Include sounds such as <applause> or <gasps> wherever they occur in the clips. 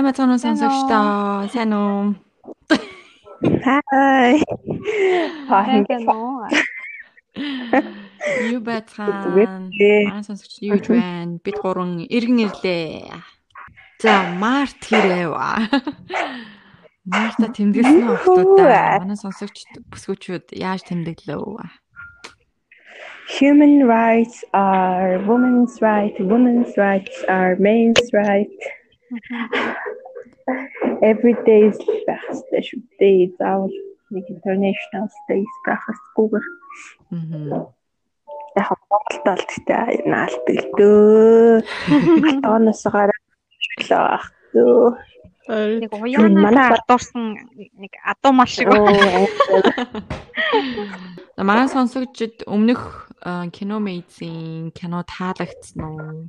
Сайн байна уу сонсогчдоо? Сайн уу? Хай. Уу? Юу байцгаана? Манай сонсогч юу гэж байна? Бид гурван иргэн ирлээ. За, Март хийрэв. Марта тэмдэглэсэн охтуудаа манай сонсогч бүсгүүчүүд яаж тэмдэглэв? Human rights are women's rights, women's rights are men's rights. Every day is байх хэрэгтэй шүү дээ. Заавал нэг international days байх хэрэггүйгээр. Аа. Яг Монголд л гэхдээ наал бэлдөө. Тооноос гараад шүлээ ах дөө. Нэг уяана дурсан нэг адуу мал шиг. Манай сонсогчд өмнөх кино мэдсэн кино таалагдсан уу?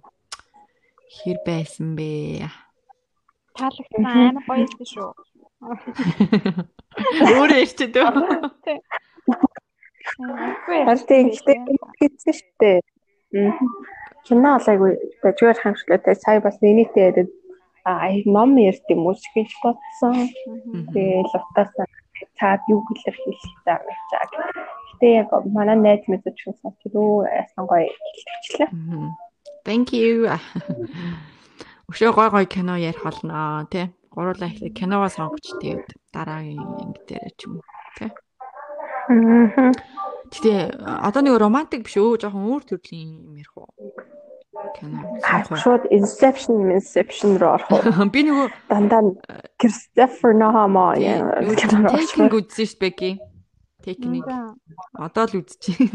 Хэр байсан бэ? Таалагдсан амар гоё байсан шүү. Өөрөө ирчээд үү? Харин ихтэй хийсэн шүү дээ. Кино алайгүй дажгаар хамшлаатай сая бас нэгнийтэй яриад а ном ярьд юм уу гэж бодсон. Тэгэл утаасаа цаад юу хэлэх хэлсэн гэж яг. Гэтэ яг манай найз мэдэж сонсож рүү яасан гоё хэлчихлээ. Thank you. Өшөө гой гой кино ярих болно тий. Гурлаа их киногоо сонгоч тэгээд дараагийн анги дээр ч юм уу тий. Гэтэ одоо нэг романтик биш өө жоохон өөр төрлийн юм ярих уу? Кино. Шууд Inception, Inception руу орох уу? <laughs> Би нөгөө дандаа Christopher Nolan яа кино үзсэн шүү Бэки. Техник. Одоо л үзчихээн.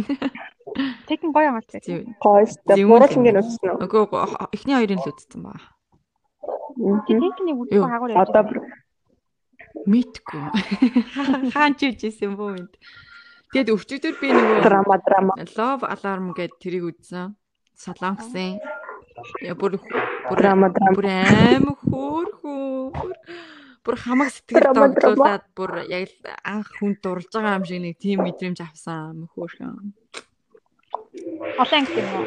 Техник гоё юм аа тий. Гоё шүү. Гурван ингэ үзсэн үү? Үгүй эхний хоёрын л үзсэн баа. Техникний үзсэн хагуур яаж. Одоо мэдгүй. <laughs> Хаан ч үжсэн бөө мэд. Тэгэд өвчтөр би нөгөө драма драма Love Alarm гэдэг тэрийг үзсэн. Солонгосын. Я бүр бүр драма драма бүр аим хөөр хөөр бүр хамаг сэтгэл догтлуулад бүр яг л анх хүн дурлж байгаа юм шиг нэг тийм мэдрэмж авсан хөөрхөн. Олон анги юм уу?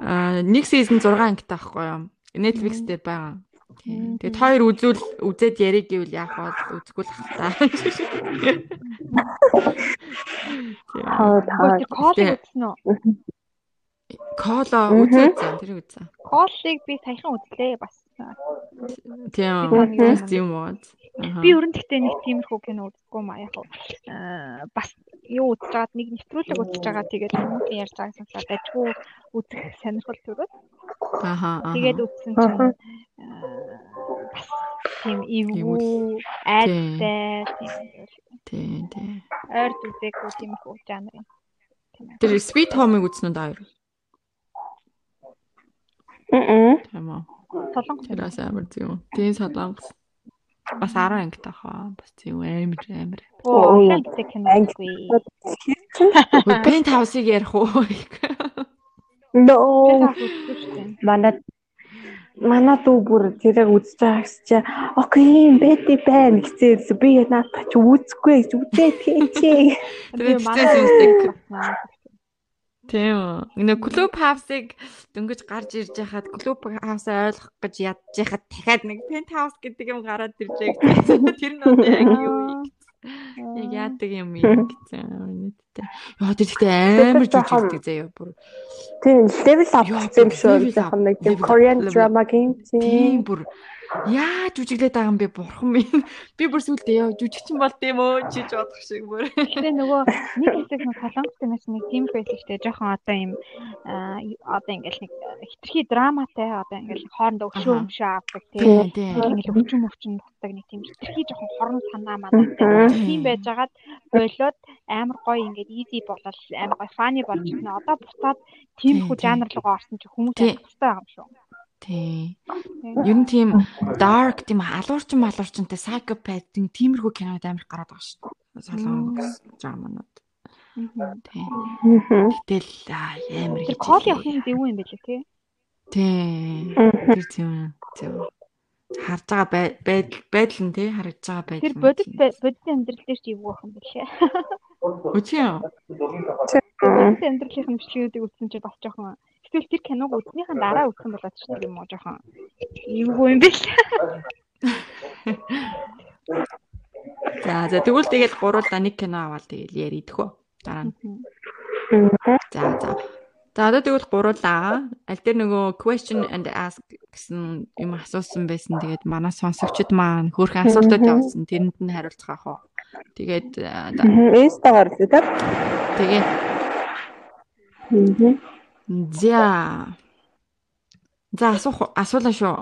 Аа нэг сизон 6 ангитай байхгүй юу? Netflix дээр байгаа. Тэгээд хоёр үзүүл үзээд яриг гэвэл яах вэ? Үзгүй л хата. Хаа таа. Кол үзсэн үү? Кола үзсэн тэр үзсэн. Колыг би саяхан үзлээ бас. Тийм. Тийм уу. Би өрн гэхдээ нэг тиймэрхүү кино үзэхгүй маа яг бас юу үзэж байгаад нэг нэвтрүүлэг үзэж байгаа тэгээд хүмүүсийн ярьж байгааг сонсоод ажгүй үзэх сонирхол төрөөд. Аха. Тэгээд үзсэн чинь бас тийм эвгүй айдтай тийм тийм. Ойрд үзээгүй тиймэрхүү жанрын. Тэр Sweet Home-ыг үзсэн үү даа? Мм. Тийм үү. Солонгос. Тэрээс амар зүг. Тийм солонгос. Бас 10 анги тахаа. Бас зүг амар амар. Оо, анги. Пент хаусыг ярих уу? Ноо. Манай манай дүү бүр тэрэг үзэж байгаа гэсэн чи окей бэти байна гэсэн би наадах чи үзэхгүй гэж үзээ тийчээ. Тэгээд манай Тийм. Нэг клуб хаусыг дөнгөж гарч ирж яхад клуб хаусаа ойлгох гэж ядж яхад дахиад нэг пент хаус гэдэг юм гараад ирж байгаа. <laughs> Тэр нь одоо яг юу Яг яадаг юм гэсэн үнэтэй. Яа тэр ихтэй амар жижигдэг заяа бүр. Тийм level up гэсэн юм шүү. Яхан нэг тийм Korean drama game тийм бүр Яаж жүжиглээд байгаа юм бэ бурхан минь. Би бүр сүлдээ яа жүжигчин болд юм өө чиж бодох шиг бүр. Тэгээ нөгөө нэг хэсэг нь солонгос юмс нэг тийм шүү дээ. Жохон одоо юм одоо ингээл нэг хитрхи драматай одоо ингээл хоорондоо өшөө өмшөө авдаг тийм. Ингээл өвчин өвчин дутдаг нэг тийм хитрхи жохон хорон санаа манаатай. Тийм байжгаад болоод амар гоё ингээд easy болол амар гоё funny болж байна. Одоо буцаад тийм хүү жанр руу орсон чи хүмүүс амар тустай байгаа юм шүү. Тий. Ер нь тийм dark тийм алуурчин малуурчинтай psychopath тийм тиймэрхүү кинод амар гараад байгаа шүү дээ. Солонгос драманууд. Тий. Гэтэл амар их. Кол явахын зөв юм билээ тий. Тий. Тэр тийм зөв. Харж байгаа байдал байдал нь тий харагдж байгаа байдал. Тэр бодит бодит амьдрал дээр чи юу байх юм бэлээ. Үгүй юу? Бодит амьдралын бичлэгүүдийг үзсэн чи бас жоохон Тэгвэл тэр киног үзснийхэн дараа үзсэн болоод ч юм уу жоохон эвгүй юм биш. <laughs> За за тэгвэл тэгэл гуруула нэг кино аваад тэгэл яридгөө. Дараа нь. За за. За одоо тэгвэл гуруулаа. Аль дээр нөгөө question and ask гэсэн юм асуусан байсан. Тэгээд манай сонсогчд маань хөөрхөн асуултууд явуулсан. Тэрэнд нь хариулцах ах уу. Тэгээд инстагаар л үү? Тэгээ. За. За асуух асуулаа шүү.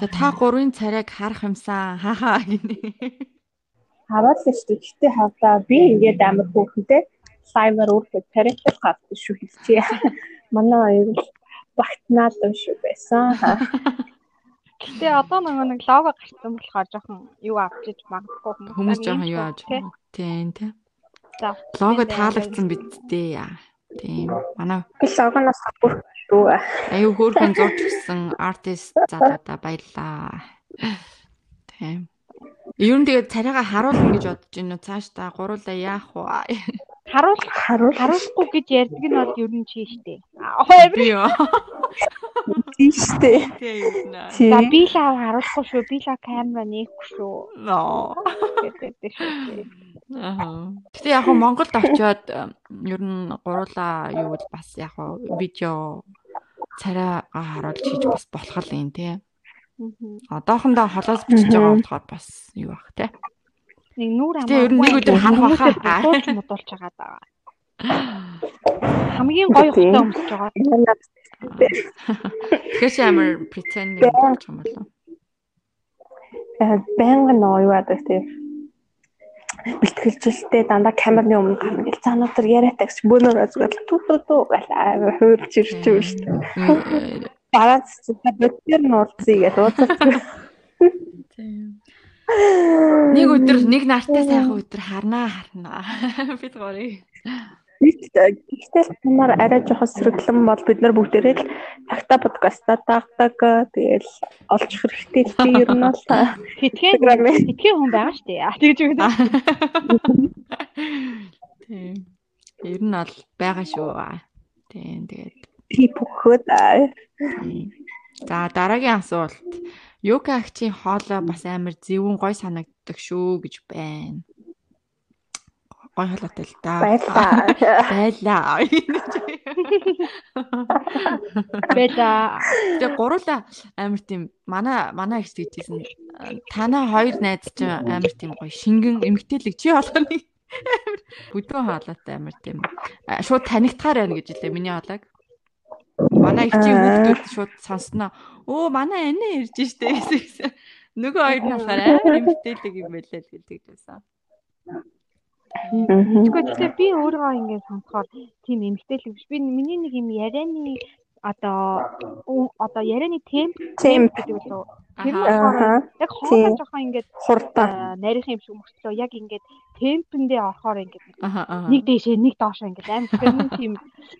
За та гурвын царайг харах юмсан хаахаа гинэ. Хараад л шүү. Гэтэ хавтаа би ингээд амар хөөхөнтэй лайваар өөртөө царайтай гардаг шүү хэлчихье. Манай хоёр багтнаад шүү байсан. Гэтэ одоо нөгөө нэг лого гарсан болохоор жоохон юу авчиж магадгүй хүмүүс жоохон юу авч тийм тийм. За лого таалагдсан биз дээ. Тийм. Манай логоноос бүр шүү. Аюу хөөрхөн зурч гисэн артист залуудаа баярлаа. Тийм. Ер нь тэгээд царайгаа харуулна гэж бодож байна уу? Цааш та гуруулаа яах вэ? Харуул харуулахгүй гэж ярьдаг нь бол ер нь чи штэ. Аа би юу? Тийм штэ. За би л харуулахгүй шүү. Би л камера нээхгүй шүү. Ноо. Аа. Гэтэ яг нь Монголд очиод ер нь гуруулаа юу л бас яг видео царайгаа харуулж хийж бас болох л юм тий. Одоохондоо холоос бичиж байгаа болохоор бас юу бах тий. Нэг нүур амаа. Тэгээ ер нь нэг өдөр харах байхаа дуулж модуулж байгаа даа. Хамгийн гоё хөтөө өмсөж байгаа. Тэгэхээр чи амар pretending болж юм болов. Э бэнг нөө юу яадаг тийм бэлтгэлжилтэй дандаа камерны өмнө гарна гэл цаа өнөдөр яриатай гэж бөөнөрөө зүгээр түү түү түү гэл аа хуурч ирж юм шүү дээ. Бараад бэлтгэр нуурцъя гэж ууцсан. Тийм. Нэг өдөр нэг нартай сайхан өдөр харнаа харнаа. <laughs> Бид горыг. Гэхдээ тамаар арай жоохон сэргэлэн бол бид нар бүгдээрээ л такта подкаста таадаг. Тэгэл олж хэрэгтэй л би ер нь бол хитгэн хитгэн хүн байгаа шүү дээ. А тэгж үг. Тийм. Ер нь бол байгаа шүү. Тийм тэгээд тип хөхөд. За дараагийн асуулт. Юка агчийн хоолой бас амар зөвүүн гой санагддаг шүү гэж байна гой халаатай л да. Байлаа. <laughs> Байлаа. <laughs> Байлаа. Тэгээ гурлаа амар тийм манай манай ихс гэжсэн. Танаа хоёр найз чинь амар тийм гоё шингэн эмгтээлэг чи болгоны бүдгэн хаалаатай амар тийм шууд танигдахаар байна гэж хэлээ миний хаалаг. Манай ихчийн хүүхдүүд шууд сонсноо. Өө манай анаа ирж штэ гэсэн. Нөгөө хоёр нь болохоор амар эмгтээлэг юм байлаа л хэлсэн. Тэгэхгүй тэгэхээр би өөрөө ингээд сонсохоор тийм эмгтээлэг биш. Би миний нэг юм ярианы одоо одоо ярианы темп темп гэдэг үү? Тэр яг хоолой жоохон ингээд хурдаа нарийнх юм шиг мөрчлөө. Яг ингээд темпэндээ орохоор ингээд нэг дээшээ нэг доошоо ингээд амар тийм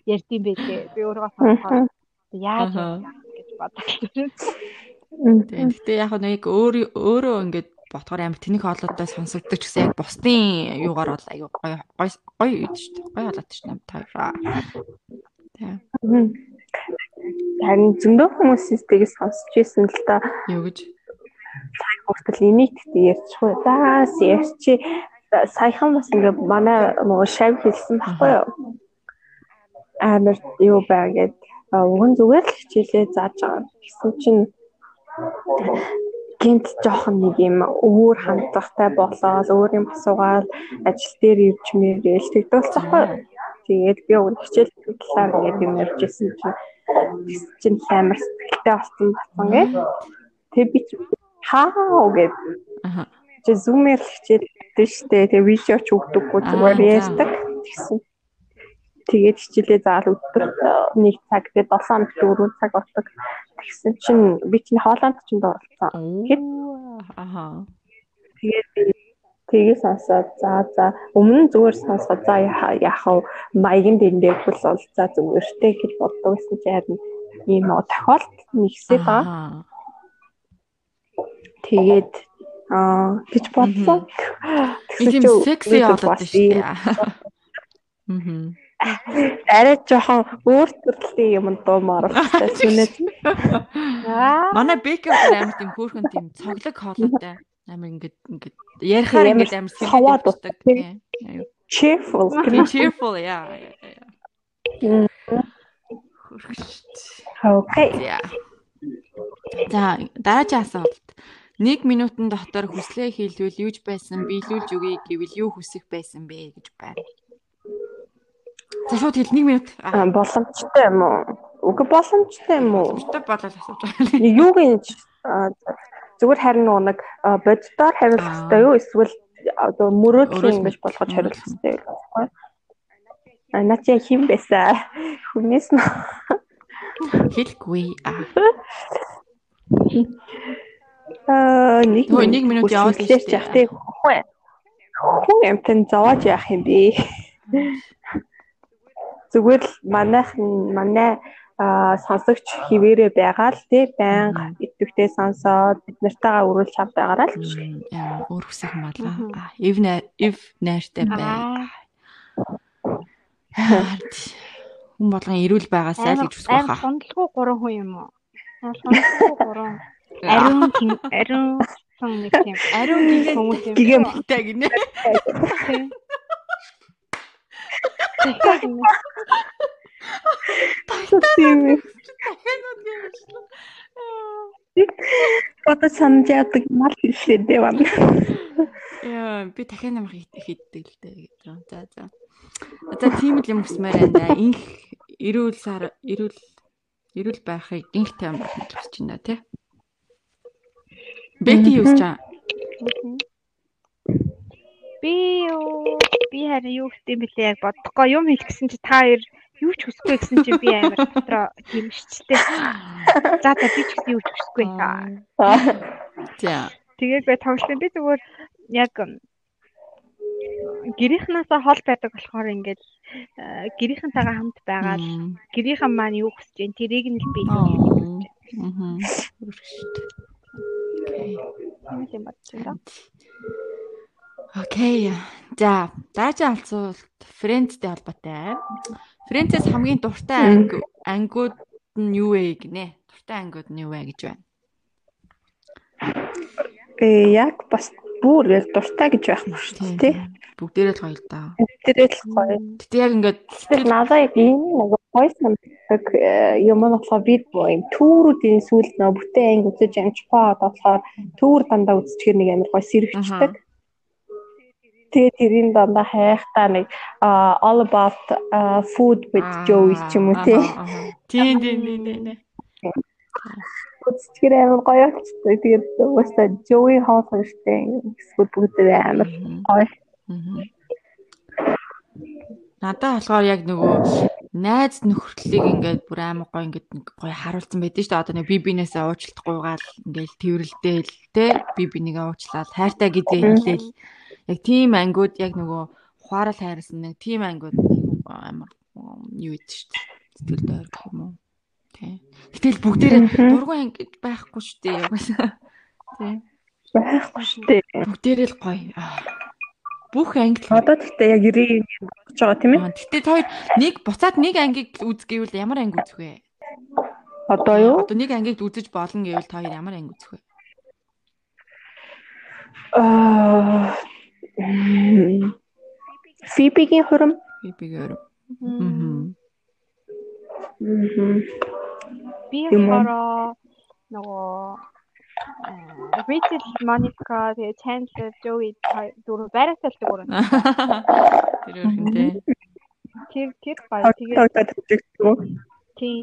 ярьдсан байлээ. Би өөрөө сонсохоор яаж гэж бодлоо. Тэгтээ яг нэг өөрөө өөрөө ингээд ботхоор амар тэнэг хоолойтой сонсогддог ч гэсэн яг бусдын юугаар бол аюу гоё гоё гоё үйд шүү дээ. Гоё болоод шүү дээ таараа. Тийм. Харин зөндөө хүмүүс тийгээс сонсч ирсэн л да. Юу гэж? Сайн хүртэл энийг тэгтээ ярьчихгүй. За ярьчи саяхан бас ингээ манай нөгөө шав хэлсэн баггүй юу? Амар юу байгээд уган зүгээр л хичээлээ зааж байгаа. Гэсэн чинь гинт жоохон нэг юм өөр хандлагатай болоод өөр юм асуугаал ажил дээр ирж мэрэл тэгдүүлцэхгүй. Тэгээд би өөр хичээл талаар ингээд юм ярьжсэн чинь чинь амар сэтгэлтэй болсон болсон гэ. Тэг би хаа гэд. Аха. Чи зумэр хичээл гэдэг штэ. Тэг видео ч өгдөггүй зүгээр ярьдаг гэсэн. Тэгээд хичээлээ заал өдөр нэг цаг тэгээд 7 4 цаг болдог. Тэгсэн чинь би чинь Холланд ч оролцсон. Тэгэхэд аха. Тэгээд тэгээ сонсоод за за өмнө зүгээр сонсоод за яах вэ? Маягийн дэндээ бол за зүгээртэй гэж боддог гэсэн чи харин ийм тохиолдол нэгсээ байгаа. Тэгээд аа гэж бодлоо. Чинь секси болоод дээ. Мм. <laughs> Арай жоохон өөр төрлийн юм дуумаар байна. <laughs> Манай Бэкер амар тийм хөөрхөн тийм цоглог хоолойтой. Амар ингээд ингээд ярихаар ингээд амар хаваад дутдаг. Cheerful. Cheerful яа. Окей. За дараагийн асуулт. 1 минутын дотор хүслээ хийлвэл юуж байсан биелүүлж өгье гэвэл юу хүсэх байсан бэ гэж байна. За шууд хэл 1 минут. Боломжтой юм уу? Үгүй боломжтой юм уу? Боломжтой болол асууж байгаа. Юу гинж зүгээр харин нэг боддоор хариулах хэрэгтэй юу эсвэл одоо мөрөөдлийн гэж болгож хариулах хэрэгтэй юу байхгүй? А начи хим бэсэ. Хүнээс нь хэлгүй. Аа нэг нэг минут яваад л яах тий хүн хүн амтан зовоож яах юм бэ? Зүгээр л манайх манай сонсогч хിവэрэ байгаа л тий байнга идэвхтэй сонсоод бид нартайгаа өрүүлж чав байгаараа л. Өөр хүсэх юм байна. Ив ив найртай бай. Хүн болгон ирүүл байгаасай л гэж хүсэх байхаа. Хондлгүй гурван хүн юм уу? Хондлгүй гурван Ариун ариун сон нэг тийм. Ариун гэгээ гэгээ мөхтэй гинэ. <laughs> Тийм. Фото санаж яадаг мал хэлээ дээ байна. Яа, би дахиад намайг хийддэг л дээ гэж. За за. За тийм л юм хүсмээр байна. Инх эрүүл сар эрүүл эрүүл байхыг инх тайм болох гэж хүсэж байна тий. Бэки юу гэж Би юу би харин юу юм бэлээ яг бодохгүй юм хэлэх гэсэн чи та хоёр юу ч хүсэхгүй гэсэн чи би амар дотроо гимшчтэй. За та би ч гэсэн юу ч хүсэхгүй. За. Тэгээд би тоглолтын би зүгээр яг гэрийнхнаасаа хол байдаг болохоор ингээд гэрийнхэнтэйгээ хамт байгаад гэрийнхэн маань юу хүсэж байна тэрийг нь л би гэж байна. Аа. Окей. За, даажаа алцуулт Фрэнцтэй холбоотой. Фрэнцээс хамгийн дуртай анги ангиуд нь юу вэ гинэ? Дуртай ангиуд нь юу вэ гэж байна. Э яг бас бүр яг дуртай гэж байх юм шүү дээ. Бүгдээрээ л гоё л даа. Бүгдээрээ л гоё. Гэтэ яг ингээд надаа яг энэ нэг гоё санагддаг э, юм болохоор бид юм түүрүүдийн сүүлд нөө бүтэн анги үзэж амжихгүй болохоор түүр дандаа үзчихэр нэг амар гоё сэрэгчдэг. Тэгээ тэрийн дандаа хайхтаа нэг all about food with Joey ч юм уу тий. Тийм тийм тийм тийм. Үзчихэр амар гоё болчихсон. Тэгээд уусаа Joey хоолой штэ. Эсвэл бүгдээ амар гоё. Надаа болохоор яг нөгөө найз нөхөрлөлийг ингээд бүр амар гоё ингээд гоё харуулсан байдэн шүү дээ. Одоо нэг би бинээсээ уучлалт гуйгаал ингээд тэрвэрлдээл те би бинийгээ уучлаад хайртай гэдгээ хэлээл яг тийм ангиуд яг нөгөө ухаарал хайрсан нэг тийм ангиуд амар юу идэв шүү дээ. Сэтгэл дойр гэх юм уу. Тэ. Гэтэл бүгдээрээ дургуй анги байхгүй шүү дээ. Тэ. Байхгүй шүү дээ. Бүгдээрээ л гоё. Бүх англи. Одоо тэгтээ яг 90 болж байгаа тийм ээ. Тэгтээ хоёр нэг буцаад нэг ангийг үзгэвэл ямар анги үзэх вэ? Одоо юу? Одоо нэг ангиг үзэж болно гэвэл та хоёр ямар анги үзэх вэ? Аа Фибигийн хурим. Фибигийн хурим. Аа. Би хараа нөгөө Rachel, Monica, тэгээ Chandler, Joey дөрөв байраатай л дөрөв. Тэр өрхөндөө. Тэр тэр гоё тэгээд тий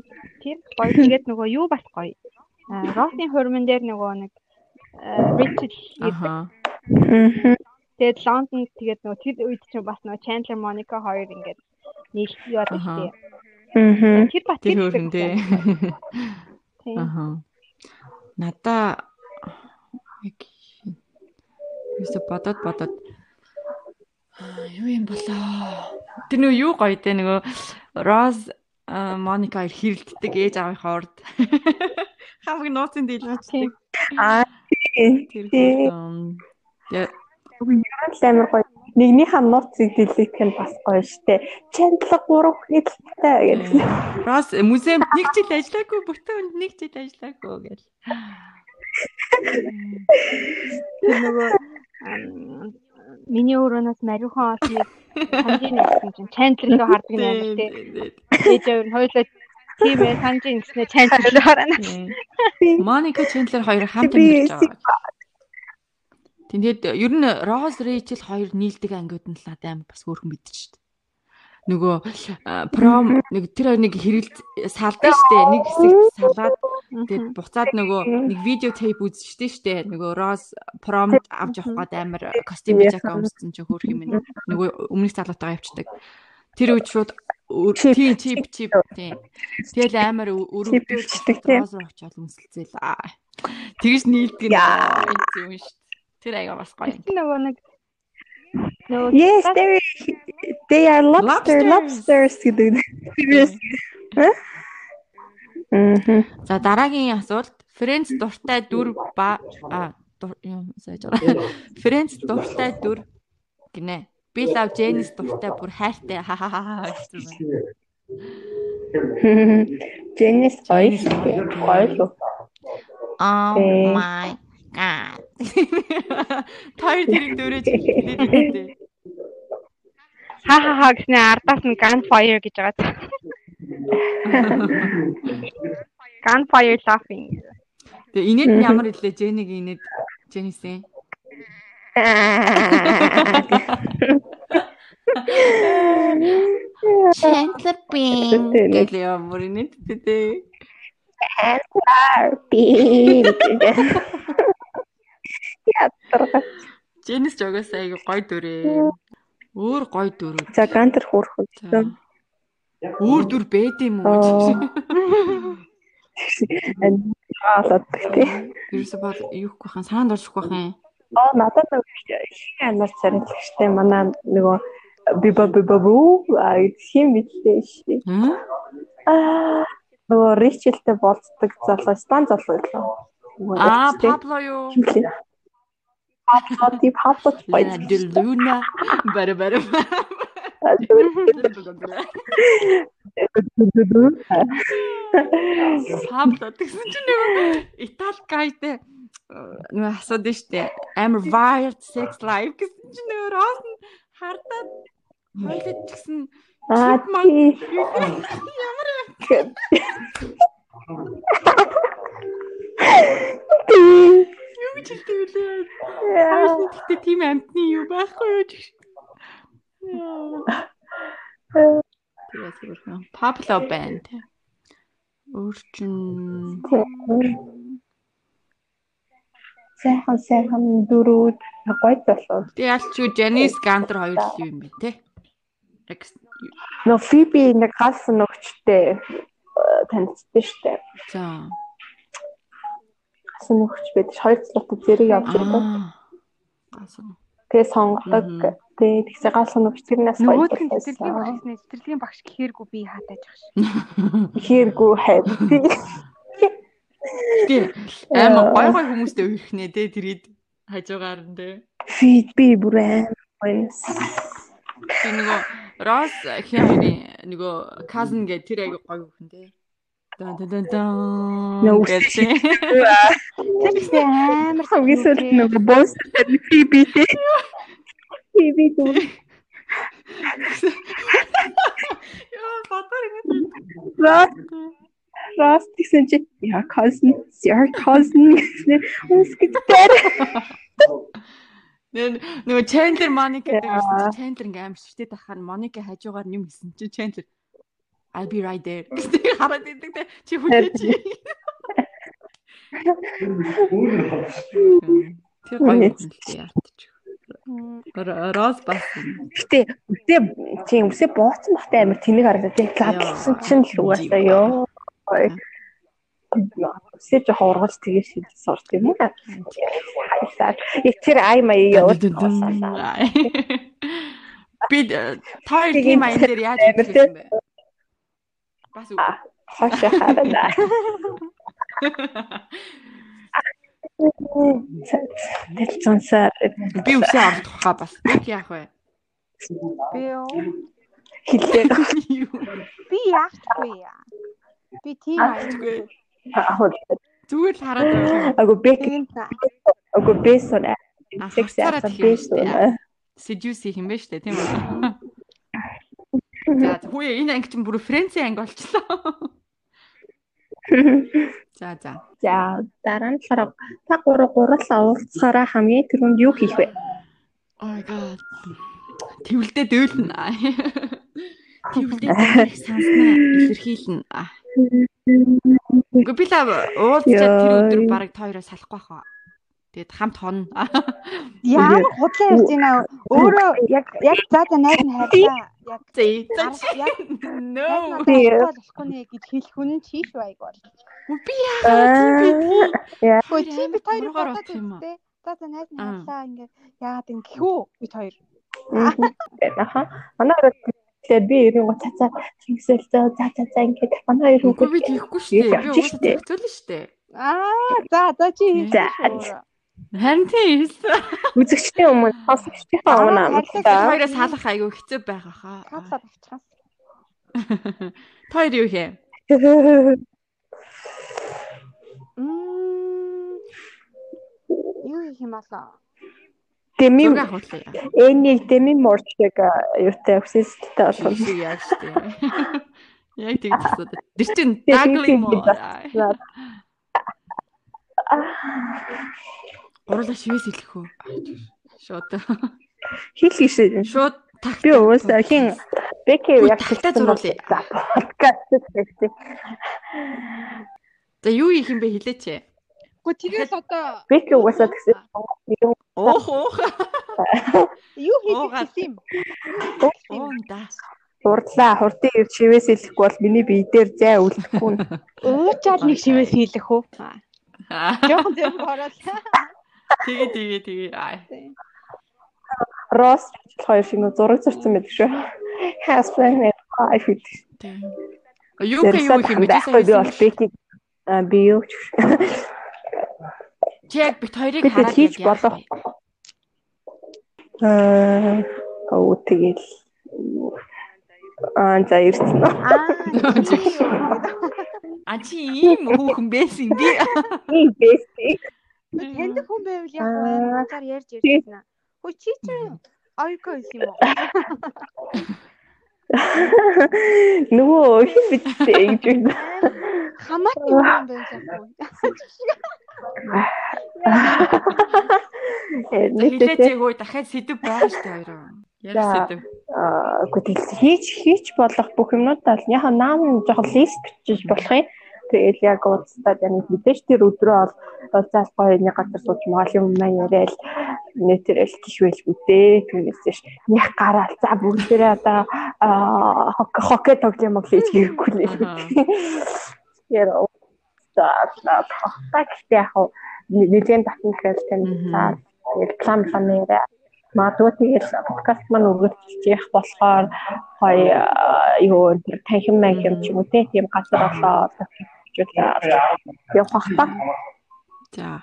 тэр гоё тэгээд нөгөө юу бас гоё. Ross-ийн хурман дээр нөгөө нэг Rachel гэдэг. Тэгээд Лондон тэгээд нөгөө тэр үед чинь бас нөгөө Chandler, Monica хоёр ингээд нийл яваад штеп. Аа. Тэр бас тэр өрхөндөө. Аа надаа яг юусо бодоод бодоод юу юм болоо. Тэр нөгөө юу гоё те нөгөө Роз Моника хэрэлддэг ээж аавынхаа урд <laughs> хамаг нууцын дийлгчдэг. Аа тийм. Тэр амар гоё. нэгнийхээ нууцыг дэлгэх нь бас гоё штэ. Чандлаг гурав хэлтэй гэдэг. Рос музейм нэг жил ажиллаагүй бүтэн нэг жил ажиллаагүй гэл. нөгөө миний өрөөнөөс мариухан осмыг санджийн гэсэн чинь Чандлер руу хардаг юм байна тий. Ээж өөр хоёулаа тийм ээ санджийн гэснээр Чандлер руу харна. Моника Чандлер хоёр хамт амьдарч байгаа. Тэгээд ер нь Роз Рэйчел хоёр нийлдэг ангиуд нь л надад амар бас хөөрхөн мэдчих шүү дээ. Нөгөө пром нэг тэр нэг хэрэлд салдаг штэ нэг хэсэгт салгаад тэгээд буцаад нөгөө нэг видео тейп үзчихсэн штэ нөгөө роз пром авч явах гээд амар костюм жака өмссөн чи хөөх юм. Нөгөө өмнөх залуутайгаа явчихдаг тэр үед шууд тийм чип чип тийм тэгэл амар өрөвдөж руу очиод өмсөлцөөл. Тэгж нийлдэг юм шүү тэр аяга бас гоё нөгөө нэг No, yes, they they are lobster lobsters гэдэг. Мм. За дараагийн асуулт Френц дуртай дүр ба а юм сайж байгаа. Френц дуртай дүр гинэ. Би лав Дженис дуртай бүр хайртай ха ха ха гэсэн байна. Дженис гоё. Гоё шүү. Oh my God. Тэр тэрийг дөрөж хэлээд өгдөө. Ха ха ха гэснээр ардаас нь gunfire гэж байгаа. Gunfire laughing. Тэгээ инээд ямар илээ Жэнийг инээд Жэнисэн. Chandler Bing гэдэг юм бүр инээд тээ. Chandler Bing. Ядарга. Жэнис жогоос айгу гой дүрээ. Өөр гой дүр. За гантер хөөрхөн. Өөр дүр бэд юм уу? <laughs> Аалаад тий. Ерөөсө бол юухгүй хаан саанд орчихгүй хаан. Аа надад нэг шинэ амар царилчтай манай нөгөө биба биба буу а хим битлээ шээ. Аа нөгөө ричэлтэй болцдог залуу стан залуу юу? Аа Пабло юу? Папа ти папа спайс. Делуна бара бара. Пабло тэгсэн чинь нөгөө Итали гайтай нөгөө асуудаг штэ. Амар wild sex life гэсэн чинь нөгөө Рос нь хардаад хойлоод тэгсэн Аа ямар Юу гэж хэлдэг вүлээ? Хаач тэгтээ тийм амтны юу байхгүй юу гэж. Тэгээд зүгээр Pablo band. Өөрчн Сайхан сайхан дөрүүд гоё болов. Тэгээ ялч юу Janice Gantner хоёр л юм бэ те. Но Phoebe нэг галс нөгчтэй танилцсан штэ. За гасан нөхч байдаг. Хоёр цалуутай зэрэг явж байдаг. Гасан. Тэгээ сонгодог. Тэгээ тэгсээ гасан нөхч тэрнээс гоё. Нь цэцэрлэгийн багш нэ цэцэрлэгийн багш гэхээргүй би хаатай жах ш. Гэхээргүй хайд. Тэгээ амар гоё гоё хүмүүстэй үерхнээ те тэрийд хажуугаар нь те. Фид би бүр амар. Тэр нөгөө Рос хямрын нөгөө cousin гэ тэр аяг гоё хүн те. Дан дан дан дан. Гэсэн амар хамгийн сүүлд нөгөө босс фиби те. Фиби дүү. Яа, батар ингэ. Рос Рос гэсэн чи яа cousin, your cousin гэсэн үсгэдээр. Нэ нөгөө Chandler Monica гэсэн Chandler ингээм шүтээд тахаар Monica хажуугаар юм хийсэн чи Chandler I'll be right there. Гэвч хараад идэг те чи хүлээж. Тэр гоё яартч. Рос бас. Гэтэ үсээ тийм үсээ бооцсон бахтай амар тэнэг харагдаа тийм задлсан чинь л угаасаа ёо. Үсээ жоо ургалж тэгээ шийдэж сурт юм уу? Хайсаа. Тэр ай маяа яваад. Би таар тийм аян дээр яаж хийсэн бэ? Бас үг. Хашаа хараа. Тэл цансаа би үсээ авах тухай бас яг яах вэ? Би юу? Хэлээ. Би яахгүй яа. Би тийм. Аа Зүгээр л хараад байгаа юм. Агу бек агу бэсон А, секси харцаараа асан тэгэх юм шүү бэсон. дээ. Seduce юм байна шүү дээ, тийм үү? За хүүе энэ анги чинь бүр Францын анги болчихлоо. <laughs> За за. За дараа нь болохоор та гурав гурлаа уулзахаараа хамгийн түрүүнд юу хийх вэ? Oh god. Тэвлдээ дөөлнө. Тэвлдээ санснаа илэрхийлнэ. <laughs> Үгүй би л уулзчаад тэр өдөр бараг тойроос салахгүй хаа. Тэгээд хамт хонно. Ямар худлаа ярьж байна. Өөрөө яг яг за за найз нь хайрлаа. Яг яг No. болохгүй нэ гэж хэлэх хүн чийш байг бол. Би бэ? Хөө чи бид хоёр бодох юм үзтээ. За за найз нь Аа. хайрлаа ингээд яагаад ингэх үү бид хоёр. Аха. Манай тэгээд би ерөн го цацаа тэгсэл за за за ингээд манай хоёр Үгүй би тийхгүй шүү дээ. Би уусаа зохицуулна шүү дээ. Аа за за чи За. Хэлсэн. Харин тийм эсвэл үзэгчдийн өмнө сонсогчдийнхаа өмнө Аа, бид хоёроос салах айгүй хэцүү байгаа хаа. Хацаад авчихсан. <laughs> Хоёр юу хээ? <laughs> Мм. Юу хийх юм болоо? Хуулаа. энийг деми морчиг юутай обсестэй болгоно. Шиг яаж тээ. <laughs> Яг тийм төсөөд. Тэр чин дагли тийм муу. Гурлаа шивээс хэлэх үү? Шууд. Хэл гişээ. Шууд такт. Би уусаа хин Бэки яг бол- зургуулъя. За, подкаст гэсэн. За юу хийх юм бэ хэлээч. Гэхдээ тэгэл одоо Бэки угаасаа гэсэн. Юм Уух уух. юу хийх юм? Уун да. Урдлаа хурдын ирж шивээс хэлэхгүй бол миний бие дээр зай үлдэхгүй. Уучаад нэг шивээс хийлэх үү? Жохон зөв ороод. Тэгээ тэгээ тэгээ. Аа. Рос хоёр шиг нөө зураг зурсан байдаг шүү. Хаспен ай фит. Тэг. Юу юу юм бэ? Байхгүй би бол Бэки би юу ч Чи яг бит хоёрыг хараад хийж болох. аа оо тэгэл аа за ирсэн. Аа. А чи ийм хүүхэн байсан би. Ийм бэсти. Тэнд хүн байвал яг цаар ярьж ярьсан аа. Хөө чи чи ойко хэлсэн юм уу? Нөгөө хин битээ гэж байна. Хамаатны хүн байсан. Хилээ Нийтдээ зээгөө дахиад сэдв байгаа шүү дээ хоёроо. За. сэдв. аа үгүй тэгэл хийж хийж болох бүх юмнуудаа л яхаа наам жоохон лист бичиж болох юм. Тэгэл яг ууцтаад яг мэдээж тэр өдрөө бол уулзаал гоё нэг газар сууж юм маа яриад нэтэрэл гişвэл үдээ. Түүнээсш них гараал. За бүгдээрээ одоо аа, хок хоккей тоглоом мөглөө гэж хэрэггүй л. Тэр ууцтаа хохтаг гэхдээ яг нэгэн татна гэхээр тань Мгм. цаа. Тэгэл план план яриа. Магадгүй тэгэл подкаст маань өгөгдчих болохоор гоё юу тэр танхим маяг ч юм уу тийм газар болоо явах та. За.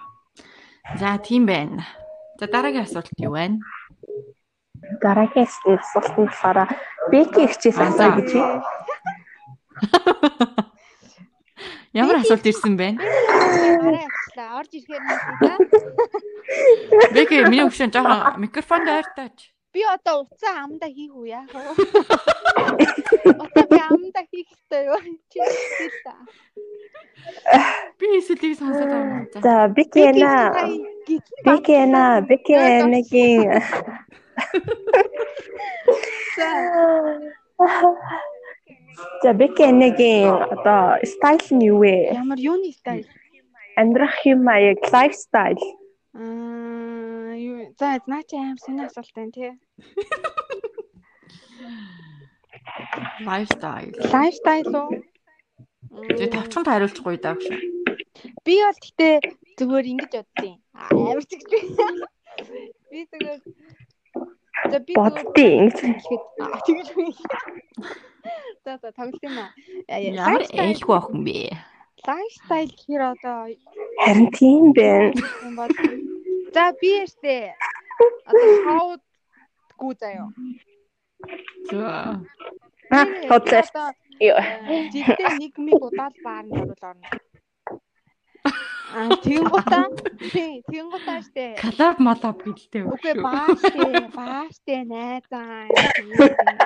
За тийм байна. За дараагийн асуулт юу байна? Дараагийн асуулт нь болохоор бэки хичээл Аа, асуу гэж юм. <laughs> Ямар асуулт ирсэн бэ? Гараа явчлаа. Орж ирэхээр нь да. Бэки миний өгшөн жоохон микрофонд ойртооч. Би одоо уцаа амдаа хийх үү яах вэ? Одоо би амдаа хийх хэрэгтэй юу? Чи хэлээ та. Би эсвэл сонсоод байгаа юм. За. За бэки яна. Бэки яна. Бэки нэгийн За бэки нэгийн одоо стайл нь юу вэ? Ямар юуны стайл? Амьдрах юм аяг лайфстайл. Аа Аа юу за наа чи аим сони асуулт байна тий. <laughs> Lifestyle. Lifestyle уу? Тэгээ тавчхан хариулчихгүй даа гэж. Би бол гэтээ зүгээр ингэж боддیں۔ Амар ч гэж. Би зүгээр За би боддیں۔ Ингэж хэлэхэд тэгэл би. За за тоглох юм аа. Ямар ээлгүй ах юм бэ? Lifestyle хэр одоо харин тийм байна. За би яштэй одоо шоуд гүү заяа. За. Аа, тодлоо. Жилдээ нэг миг удаад баар нь орвол орно. Аа, тэгэнгуутаа тий, тэгэнгуутаа штэ. Калаб малаб гэлтэй. Үгүй бааштэй, бааштэй найзаа.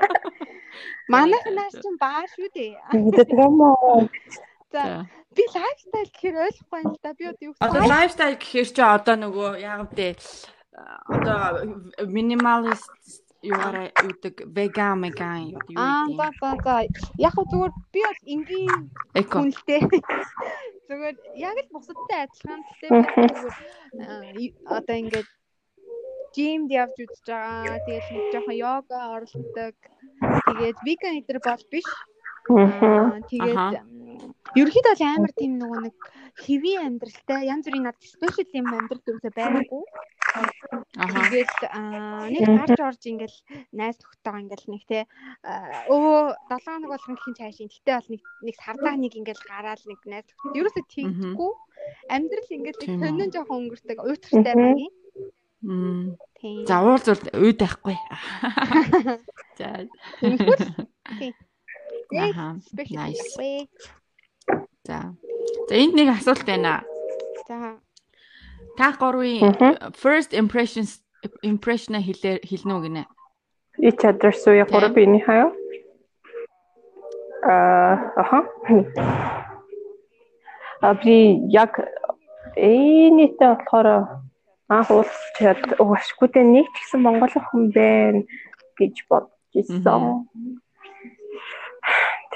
<laughs> Манайх нааш чинь бааш шүү дээ. Тэгээд юм уу? За би лайфстайл гэхээр ойлгохгүй юм л да. Би одоо юу Одоо лайфстайл гэхээр чи одоо нөгөө яг вэ одоо минималист юугаараа юудаг веган меган юу Аа за за за. Яг хөө зүгээр би бол энгийн эко хүнлтэй. <laughs> Зүгээр яг л бусадтай адилхан. Гэхдээ би зүгээр одоо ингээд жимд явж үзэж байгаа. Тэгээд нэг жоохон йога оролцдог. Тэгээд веган эдэр бол биш. Аа тэгээд ерөөхдөө л амар тийм нөгөө нэг хэвийн амьдралтай янз бүрийн над спешиал юм амьдрал дөрөвсө байгаагүй. Аха. Тэгээд нэг гарч орж ингээл найз нөхдөйгоо ингээл нэг те өө 7 хоног болгон гэх юм цаашийн гэтээ бол нэг нэг сардаа нэг ингээл гараал нэг найз нөхдөд ерөөсө тийггүй амьдрал ингээл нэг сонин жоохон өнгөрдөг уйтартай багийн. Мм. Тийм. <laughs> За уул зур үйд байхгүй. За. Аха. Спешиал. Nice. За. За энд нэг асуулт байна. За Та гурвын first impressions impression хэлээ хэлнэ үү гинэ? Each other суя гурав биний хаяа. Аа, аха. А би яг энэтэй болохоор анх уулзчаад уушгүй дээ нэг ч гэсэн монгол хүн байна гэж бодож ирсэн.